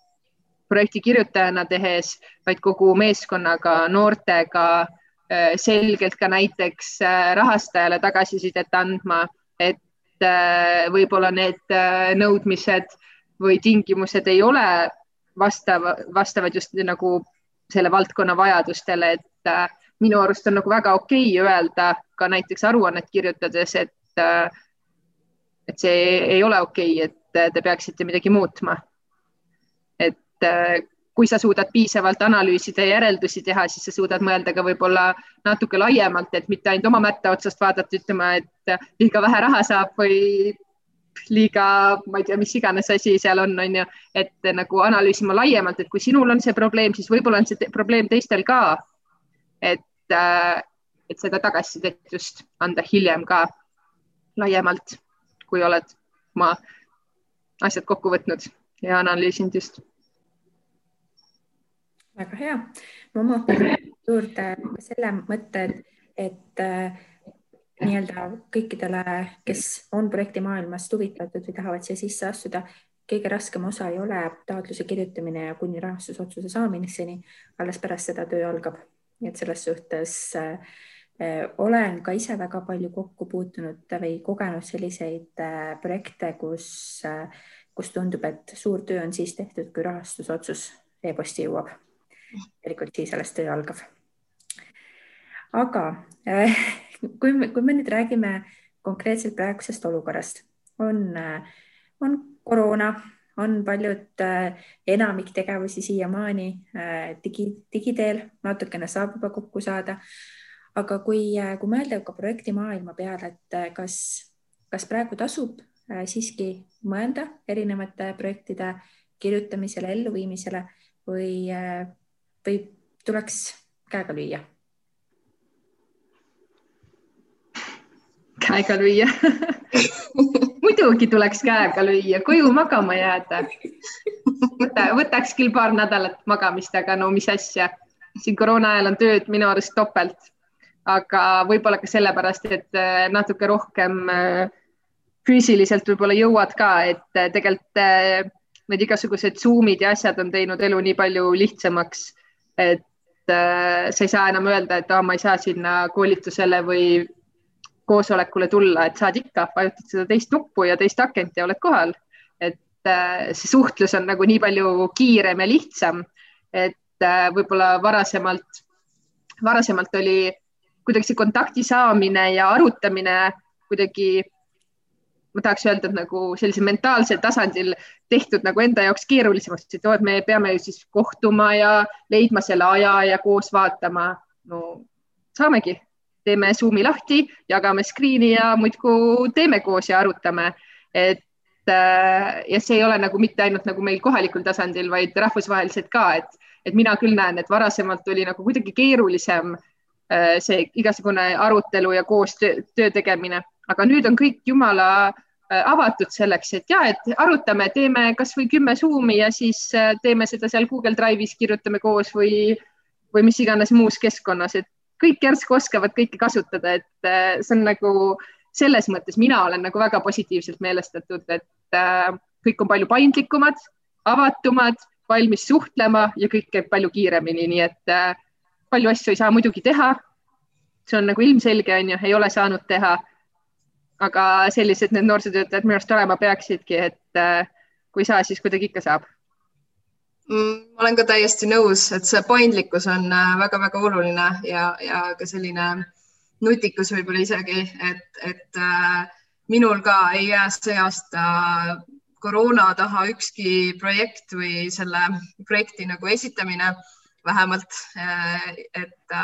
Speaker 8: projekti kirjutajana tehes, vaid kogu meeskonnaga, noortega, selgelt ka näiteks rahastajale tagasisidet andma, et võib-olla need nõudmised või tingimused ei ole vastav, vastavad just nagu selle valdkonna vajadustele, et äh, minu arust on nagu väga okei okay öelda ka näiteks aruannet kirjutades, et äh, et see ei ole okei okay,, et te peaksite midagi muutma. et äh, kui sa suudad piisavalt analüüsida ja järeldusi teha, siis sa suudad mõelda ka võib-olla natuke laiemalt, et mitte ainult oma mätta otsast vaadata, ütlema, et liiga vähe raha saab või liiga, ma ei tea, mis iganes asi seal on, on ju, et nagu analüüsima laiemalt, et kui sinul on see probleem, siis võib-olla on see te probleem teistel ka. et, äh, et seda tagasisidet just anda hiljem ka laiemalt, kui oled oma asjad kokku võtnud ja analüüsinud just.
Speaker 6: Väga hea, ma oma juurde selle mõtte, et, et nii-öelda kõikidele, kes on projektimaailmast huvitatud või tahavad siia sisse astuda, kõige raskem osa ei ole taotluse kirjutamine ja kuni rahastusotsuse saamiseni, alles pärast seda töö algab. nii et selles suhtes äh, olen ka ise väga palju kokku puutunud või kogenud selliseid äh, projekte, kus äh,, kus tundub, et suur töö on siis tehtud, kui rahastusotsus e-posti jõuab. Tegelikult siis alles töö algab. aga äh, kui me, kui me nüüd räägime konkreetselt praegusest olukorrast, on, on koroona, on paljud, enamik tegevusi siiamaani digi, digiteel, natukene saab juba kokku saada. aga kui, kui mõelda ka projektimaailma peale, et kas, kas praegu tasub siiski mõelda erinevate projektide kirjutamisele, elluviimisele või, või tuleks käega lüüa
Speaker 8: käega lüüa muidugi tuleks käega lüüa, koju magama jääda. võta, võtaks küll paar nädalat magamist, aga no mis asja, siin koroona ajal on tööd minu arust topelt. aga võib-olla ka sellepärast, et äh, natuke rohkem äh, füüsiliselt võib-olla jõuad ka, et äh, tegelikult need igasugused Zoom'id ja asjad on teinud elu nii palju lihtsamaks, et sa ei saa enam öelda, et oh, ma ei saa sinna koolitusele või koosolekule tulla, et saad ikka, vajutad seda teist nuppu ja teist akent ja oled kohal. et äh, see suhtlus on nagu nii palju kiirem ja lihtsam, et äh, võib-olla varasemalt, varasemalt oli kuidagi see kontakti saamine ja arutamine kuidagi ma tahaks öelda, et nagu sellisel mentaalsel tasandil tehtud nagu enda jaoks keerulisemaks, et oo, et me peame ju siis kohtuma ja leidma selle aja ja koos vaatama. no saamegi teeme Zoomi lahti, jagame screen'i ja muudkui teeme koos ja arutame. et äh, ja see ei ole nagu mitte ainult nagu meil kohalikul tasandil, vaid rahvusvaheliselt ka, et, et mina küll näen, et varasemalt oli nagu kuidagi keerulisem äh, see igasugune arutelu ja koos töö, töö tegemine, aga nüüd on kõik jumala äh, avatud selleks, et ja, et arutame, teeme kasvõi kümme Zoomi ja siis teeme seda seal Google Drive'is, kirjutame koos või, või mis iganes muus keskkonnas, et kõik järsku oskavad kõike kasutada, et äh, see on nagu selles mõttes mina olen nagu väga positiivselt meelestatud, et äh, kõik on palju paindlikumad, avatumad, valmis suhtlema ja kõik käib palju kiiremini, nii et äh, palju asju ei saa muidugi teha. see on nagu ilmselge, on ju, ei ole saanud teha. Aga sellised need noorsootöötajad minu arust olema peaksidki, et äh, kui saa, siis kuidagi ikka saab.
Speaker 7: Mm, ma olen ka täiesti nõus, et see paindlikkus on väga-väga äh, oluline ja, ja ka selline nutikus võib-olla isegi, et, et äh, minul ka ei jää see aasta koroona taha ükski projekt või selle projekti nagu esitamine vähemalt, et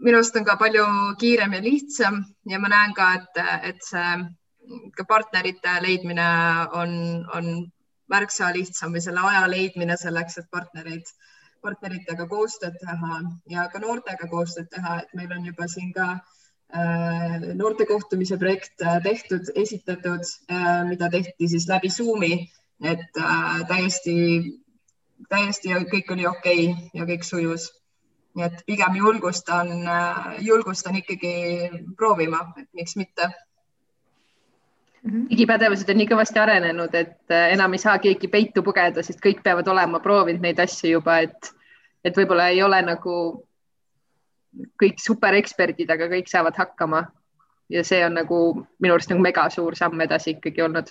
Speaker 7: minu arust on ka palju kiirem ja lihtsam ja ma näen ka, et, et see ka partnerite leidmine on, on märksa lihtsam või selle aja leidmine selleks, et partnereid, partneritega koostööd teha ja ka noortega koostööd teha, et meil on juba siin ka äh, noorte kohtumise projekt äh, tehtud, esitatud äh,, mida tehti siis läbi Zoomi, et äh, täiesti, täiesti kõik oli okei okay ja kõik sujus nii et pigem julgustan, julgustan ikkagi proovima, et miks mitte
Speaker 8: mhm. digipädevused on nii kõvasti arenenud, et äh, enam ei saa keegi peitu pugeda, sest kõik peavad olema proovinud neid asju juba, et, et võib-olla ei ole nagu kõik supereksperdid, aga kõik saavad hakkama. ja see on nagu minu arust nagu mega suur samm edasi ikkagi olnud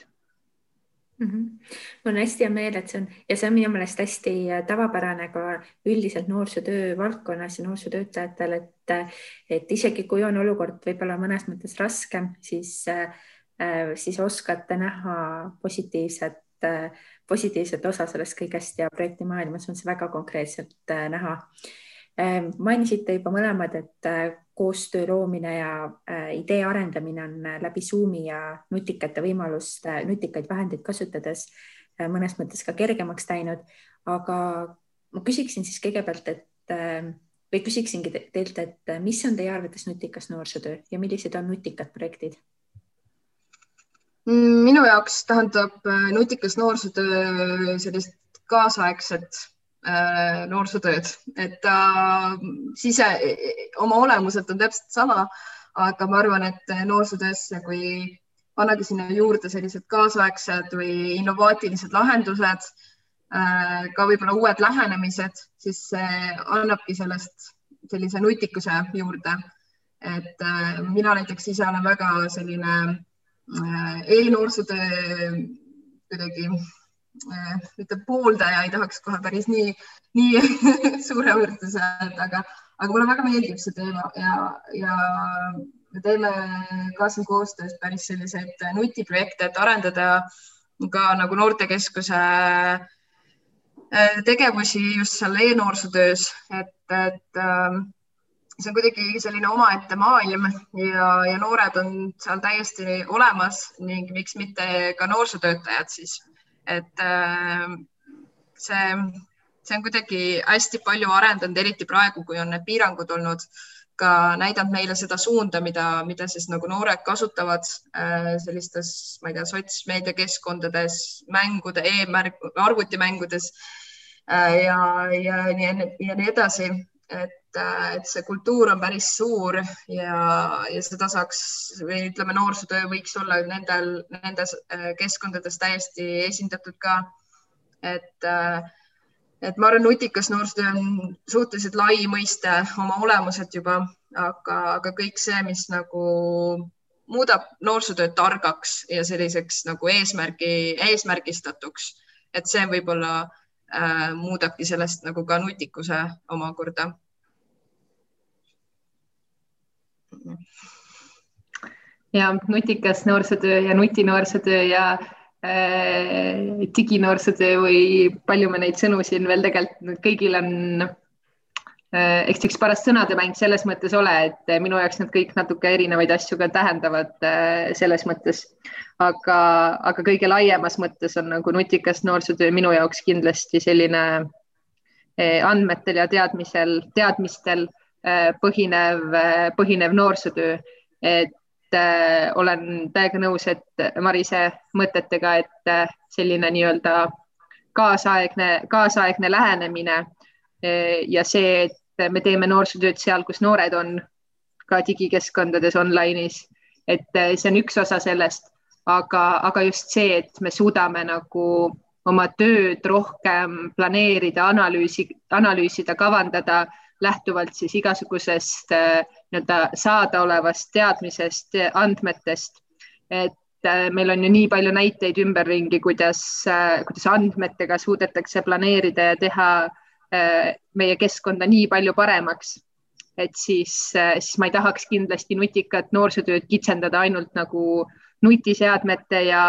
Speaker 6: mm. -hmm. mul on hästi hea meel, et see on ja see on minu meelest hästi äh, tavapärane ka üldiselt noorsootöö valdkonnas ja noorsootöötajatel, et, et isegi kui on olukord võib-olla mõnes mõttes raskem, siis, äh, siis oskate näha positiivset, positiivset osa sellest kõigest ja projektimaailmas on see väga konkreetselt äh, näha mainisite juba mõlemad, et koostöö loomine ja äh, idee arendamine on äh, läbi Zoomi ja nutikate võimaluste, nutikaid vahendeid kasutades äh, mõnes mõttes ka kergemaks läinud. aga ma küsiksin siis kõigepealt, et või küsiksingi teilt, et mis on teie arvates nutikas noorsootöö ja millised on nutikad projektid?
Speaker 7: minu jaoks tähendab nutikas noorsootöö sellist kaasaegset Äh, noorsootööd, et ta sise, oma olemuselt on täpselt sama, aga ma arvan, et noorsootöösse, kui pannagi sinna juurde sellised kaasaegsed või innovaatilised lahendused, äh, ka võib-olla uued lähenemised, siis see annabki sellest sellise nutikuse juurde. et äh, mina näiteks ise olen väga selline e-noorsootöö kuidagi mitte pooldaja, ei tahaks kohe päris nii, nii suure võrdluse aga, aga mulle väga meeldib see teema ja, ja me teeme ka siin koostöös päris selliseid nutiprojekte, et arendada ka nagu noortekeskuse äh, tegevusi just seal e-noorsootöös, et, et ähm, see on kuidagi selline omaette maailm ja, ja noored on seal täiesti olemas ning miks mitte ka noorsootöötajad siis et äh, see, see on kuidagi hästi palju arendanud, eriti praegu, kui on need piirangud olnud, ka näidanud meile seda suunda, mida, mida siis nagu noored kasutavad äh, sellistes, ma ei tea, sotsmeediakeskkondades, mängude e, e-märk, arvutimängudes äh, ja, ja nii, ja nii edasi. Et, et see kultuur on päris suur ja, ja seda saaks või ütleme, noorsootöö võiks olla nendel, nendes äh, keskkondades täiesti esindatud ka. et, äh, et ma arvan, nutikas noorsootöö on suhteliselt lai mõiste oma olemuselt juba, aga, aga kõik see, mis nagu muudab noorsootöö targaks ja selliseks nagu eesmärgi, eesmärgistatuks, et see võib-olla äh, muudabki sellest nagu ka nutikuse omakorda.
Speaker 8: Ja nutikas noorsootöö ja nutinoorsootöö ja äh, diginoorsootöö või palju me neid sõnu siin veel tegelikult kõigil on äh, eks üks paras sõnademäng selles mõttes ole, et minu jaoks nad kõik natuke erinevaid asju ka tähendavad äh, selles mõttes. Aga, aga kõige laiemas mõttes on nagu nutikas noorsootöö minu jaoks kindlasti selline eh, andmetel ja teadmisel, teadmistel põhinev, eh, põhinev noorsootöö. et äh, olen täiega nõus, et Marise mõtetega, et selline nii-öelda kaasaegne, kaasaegne lähenemine ja see, et me teeme noorsootööd seal, kus noored on, ka digikeskkondades online'is, et see on üks osa sellest aga, aga just see, et me suudame nagu oma tööd rohkem planeerida, analüüsi, analüüsida, kavandada lähtuvalt siis igasugusest äh, nii-öelda saadaolevast teadmisest, andmetest. et meil on ju nii palju näiteid ümberringi, kuidas, kuidas andmetega suudetakse planeerida ja teha meie keskkonda nii palju paremaks et siis, siis ma ei tahaks kindlasti nutikat noorsootööd kitsendada ainult nagu nutiseadmete ja,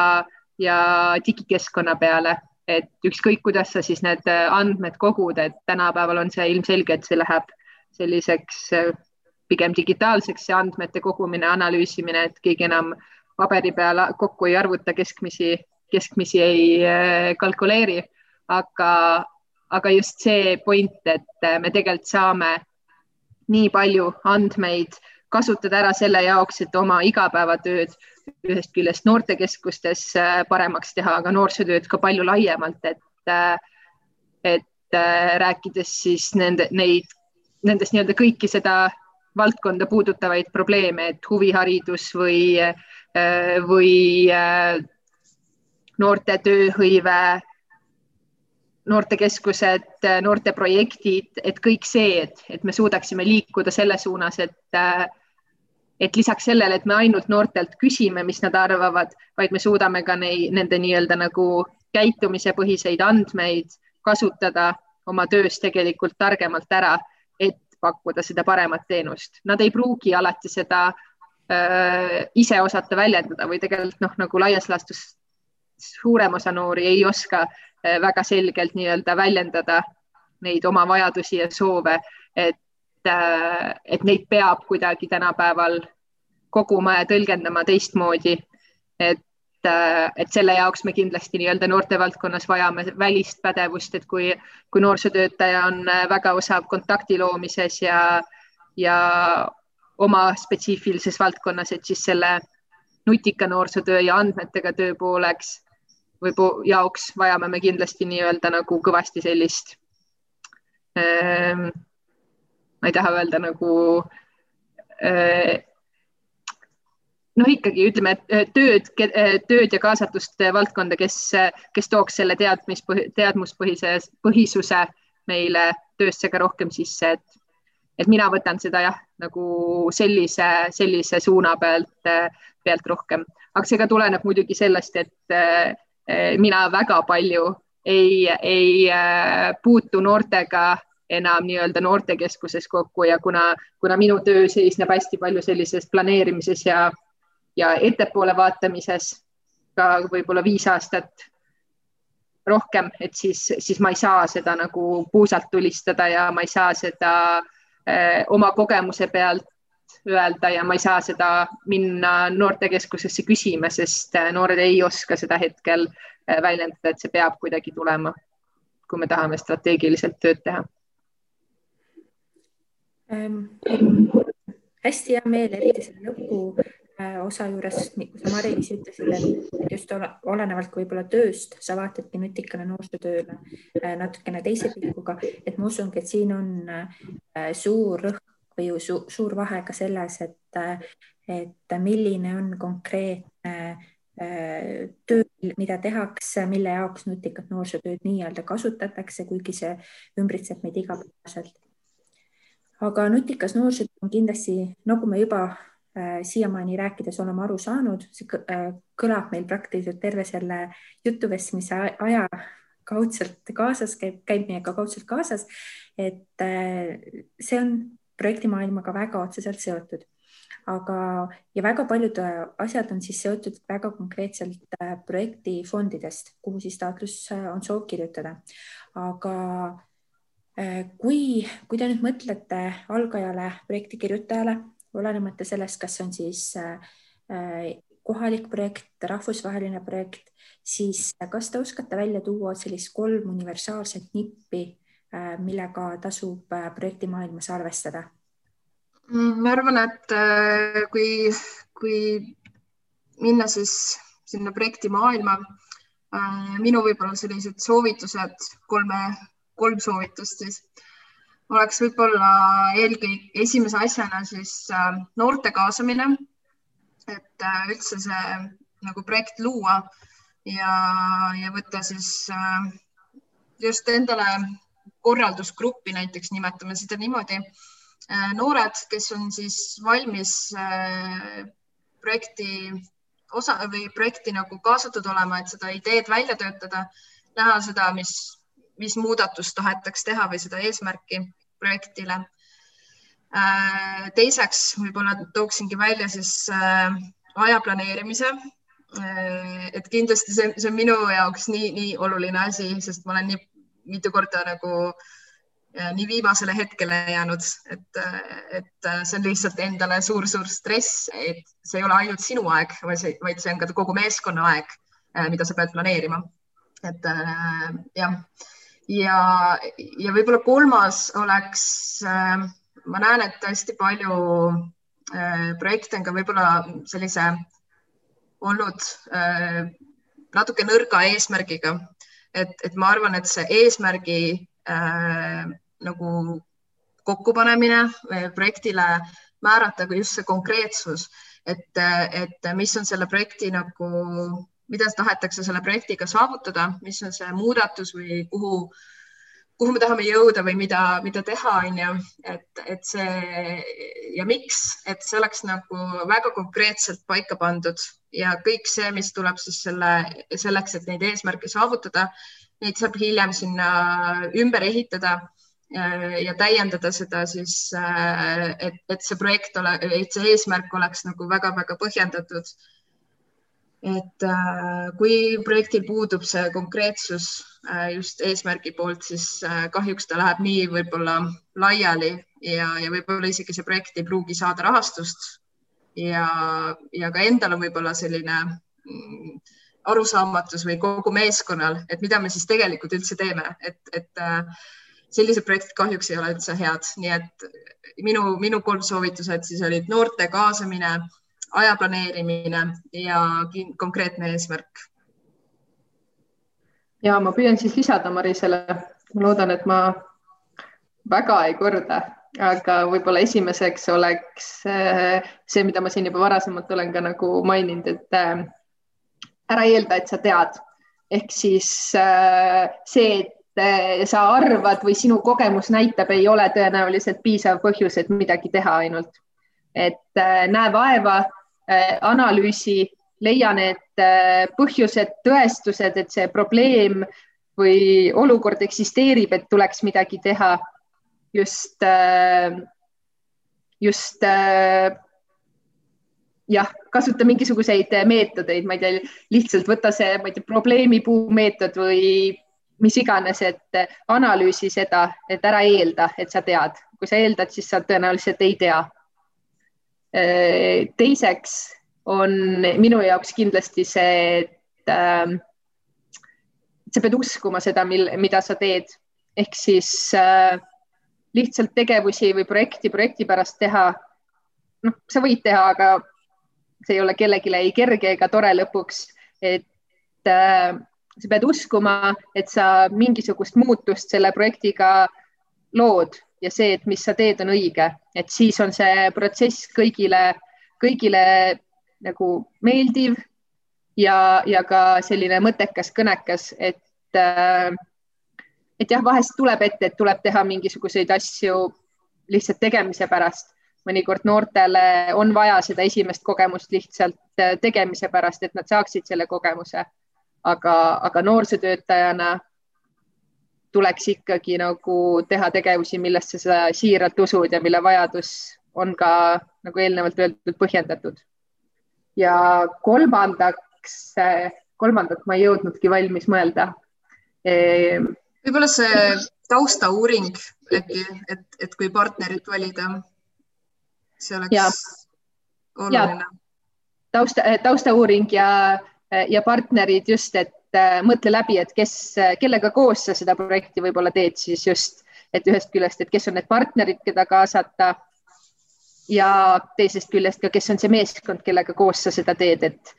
Speaker 8: ja digikeskkonna peale, et ükskõik, kuidas sa siis need andmed kogud, et tänapäeval on see ilmselge, et see läheb selliseks pigem digitaalseks, see andmete kogumine, analüüsimine, et keegi enam paberi peal kokku ei arvuta, keskmisi, keskmisi ei äh, kalkuleeri, aga, aga just see point, et me tegelikult saame nii palju andmeid kasutada ära selle jaoks, et oma igapäevatööd ühest küljest noortekeskustes äh, paremaks teha, aga noorsootööd ka palju laiemalt, et, äh, et äh, rääkides siis nende, neid, nendest nii-öelda kõiki seda valdkonda puudutavaid probleeme, et huviharidus või, või noorte tööhõive noortekeskused, noorteprojektid, et kõik see, et, et me suudaksime liikuda selle suunas, et et lisaks sellele, et me ainult noortelt küsime, mis nad arvavad, vaid me suudame ka neid, nende nii-öelda nagu käitumisepõhiseid andmeid kasutada oma töös tegelikult targemalt ära, et pakkuda seda paremat teenust. Nad ei pruugi alati seda öö, ise osata väljendada või tegelikult noh, nagu laias laastus suurem osa noori ei oska Eh, väga selgelt nii-öelda väljendada neid oma vajadusi ja soove, et, et neid peab kuidagi tänapäeval koguma ja tõlgendama teistmoodi. et, eh, et selle jaoks me kindlasti nii-öelda noortevaldkonnas vajame välist pädevust, et kui, kui noorsootöötaja on väga osav kontakti loomises ja, ja oma spetsiifilises valdkonnas, et siis selle nutika noorsootöö ja andmetega töö pooleks või jaoks vajame me kindlasti nii-öelda nagu kõvasti sellist ähm,, ma ei taha öelda nagu äh, noh, ikkagi ütleme, et tööd, tööd ja kaasatust valdkonda, kes, kes tooks selle teadmispõhi, teadmuspõhise, põhisuse meile töösse ka rohkem sisse, et, et mina võtan seda jah, nagu sellise, sellise suuna pealt, pealt rohkem, aga see ka tuleneb muidugi sellest, et mina väga palju ei, ei puutu noortega enam nii-öelda noortekeskuses kokku ja kuna, kuna minu töö seisneb hästi palju sellises planeerimises ja, ja ettepoole vaatamises ka võib-olla viis aastat rohkem, et siis, siis ma ei saa seda nagu puusalt tulistada ja ma ei saa seda eh, oma kogemuse pealt öelda ja ma ei saa seda minna noortekeskusesse küsima, sest äh, noored ei oska seda hetkel äh, väljendada, et see peab kuidagi tulema, kui me tahame strateegiliselt tööd teha
Speaker 6: ähm,. hästi hea meel, eriti selle lõpu äh, osa juures, kui sa Mari-Liis ütlesid, et just olenevalt võib-olla tööst sa vaatadki nutikale noorsootööle natukene teise pilguga, et ma usungi, et siin on suur rõhk või su suur vahe ka selles, et, et milline on konkreetne äh, töö, mida tehakse, mille jaoks nutikat noorsootööd nii-öelda kasutatakse, kuigi see ümbritseb meid igapäevaselt. Aga nutikas noorsootöö on kindlasti, nagu me juba äh, siiamaani rääkides oleme aru saanud, see äh, kõlab meil praktiliselt terve selle jutuvestmise aja kaudselt kaasas, käib, käib meiega kaudselt kaasas. et äh, see on projektimaailmaga väga otseselt seotud. aga, ja väga paljud asjad on siis seotud väga konkreetselt projektifondidest, kuhu siis taotlus on soov kirjutada. aga kui, kui te nüüd mõtlete algajale projekti kirjutajale, olenemata sellest, kas on siis kohalik projekt, rahvusvaheline projekt, siis kas te oskate välja tuua sellist kolm universaalset nippi, Äh, millega tasub äh, projektimaailmas arvestada?
Speaker 7: Mm, ma arvan, et äh, kui, kui minna siis sinna projektimaailma, minu võib-olla sellised soovitused, kolme, kolm soovitust siis. Oleks võib-olla eelkõige esimese asjana siis noorte kaasamine, et üldse see nagu projekt luua ja, ja võtta siis just endale korraldusgruppi näiteks, nimetame seda niimoodi, noored, kes on siis valmis projekti osa või projekti nagu kaasatud olema, et seda ideed välja töötada, näha seda, mis, mis muudatust tahetaks teha või seda eesmärki projektile. teiseks võib-olla tooksingi välja siis aja planeerimise Äh, et kindlasti see, see on minu jaoks nii, nii oluline asi, sest ma olen nii mitu korda nagu äh, nii viimasele hetkele jäänud, et, et see on lihtsalt endale suur-suur stress, et see ei ole ainult sinu aeg, vaid see on ka kogu meeskonna aeg, äh, mida sa pead planeerima. et jah, ja, ja võib-olla kolmas oleks, ma näen, et hästi palju projekte on ka võib-olla sellise olnud äh, natuke nõrga eesmärgiga. et, et ma arvan, et see eesmärgi äh, nagu kokkupanemine äh, projektile määrata ka just see konkreetsus, et, et mis on selle projekti nagu, mida tahetakse selle projektiga saavutada, mis on see muudatus või kuhu äh, kuhu me tahame jõuda või mida, mida teha, on ju, et, et see ja miks, et see oleks nagu väga konkreetselt paika pandud ja kõik see, mis tuleb siis selle, selleks, et neid eesmärke saavutada, neid saab hiljem sinna ümber ehitada ja täiendada seda siis, et, et see projekt ole, et see eesmärk oleks nagu väga-väga põhjendatud et äh, kui projektil puudub see konkreetsus äh, just eesmärgi poolt, siis äh, kahjuks ta läheb nii võib-olla laiali ja, ja võib-olla isegi see projekt ei pruugi saada rahastust. ja, ja ka endal on võib-olla selline mm, arusaamatus või kogu meeskonnal, et mida me siis tegelikult üldse teeme, et, et sellised projektid kahjuks ei ole üldse head, nii et minu, minu kolm soovitused siis olid noorte kaasamine aja planeerimine ja konkreetne eesmärk.
Speaker 8: ja ma püüan siis lisada Marisele, ma loodan, et ma väga ei korda, aga võib-olla esimeseks oleks äh, see, mida ma siin juba varasemalt olen ka nagu maininud, et äh, ära eelda, et sa tead, ehk siis äh, see, et sa arvad või sinu kogemus näitab, ei ole tõenäoliselt piisav põhjus, et midagi teha ainult. et näe vaeva analüüsi, leia need äh, põhjused, tõestused, et see probleem või olukord eksisteerib, et tuleks midagi teha. just, äh, just jah, kasuta mingisuguseid meetodeid, ma ei tea, lihtsalt võta see, ma ei tea, probleemipuu meetod või mis iganes, et analüüsi seda, et ära eelda, et sa tead, kui sa eeldad, siis sa tõenäoliselt ei tea Äh, teiseks on minu jaoks kindlasti see, et äh, sa pead uskuma seda, mil, mida sa teed, ehk siis äh, lihtsalt tegevusi või projekti projekti pärast teha. noh, sa võid teha, aga see ei ole kellelegi ei kerge ega tore lõpuks, et äh, sa pead uskuma, et sa mingisugust muutust selle projektiga lood ja see, et mis sa teed, on õige, et siis on see protsess kõigile, kõigile nagu meeldiv ja, ja ka selline mõttekas, kõnekas, et äh, et jah, vahest tuleb ette, et tuleb teha mingisuguseid asju lihtsalt tegemise pärast. mõnikord noortele on vaja seda esimest kogemust lihtsalt äh, tegemise pärast, et nad saaksid selle kogemuse. aga, aga noorsootöötajana tuleks ikkagi nagu teha tegevusi, millesse sa siiralt usud ja mille vajadus on ka nagu eelnevalt öeldud, põhjendatud. ja kolmandaks, kolmandat ma ei jõudnudki valmis mõelda
Speaker 7: e.... võib-olla see taustauuring äkki, et, et kui partnerit valida, see oleks ja. oluline.
Speaker 8: tausta, taustauuring ja, ja partnerid just, et äh, mõtle läbi, et kes, kellega koos sa seda projekti võib-olla teed siis just, et ühest küljest, et kes on need partnerid, keda kaasata. ja teisest küljest ka, kes on see meeskond, kellega koos sa seda teed, et,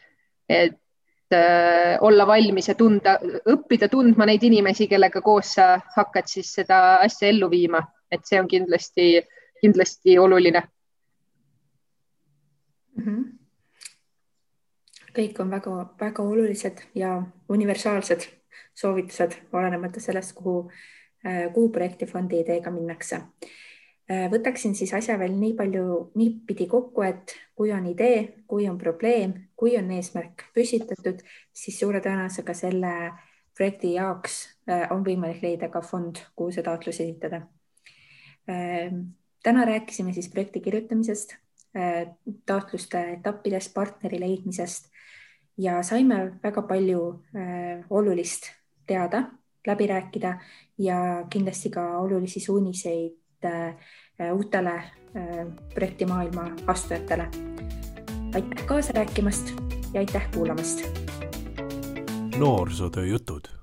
Speaker 8: et äh, olla valmis ja tunda, õppida tundma neid inimesi, kellega koos sa hakkad siis seda asja ellu viima, et see on kindlasti, kindlasti oluline
Speaker 6: mm. -hmm kõik on väga-väga olulised ja universaalsed soovitused, olenemata sellest, kuhu, äh, kuhu projekti fondi ideega minnakse. võtaksin siis asja veel nii palju niipidi kokku, et kui on idee, kui on probleem, kui on eesmärk püstitatud, siis suure tõenäosusega selle projekti jaoks on võimalik leida ka fond, kuhu see taotlus esitada. täna rääkisime siis projekti kirjutamisest, taotluste etappidest, partneri leidmisest ja saime väga palju olulist teada läbi rääkida ja kindlasti ka olulisi suuniseid äh, uutele äh, projektimaailma astujatele. aitäh kaasa rääkimast ja aitäh kuulamast.
Speaker 5: noorsootöö jutud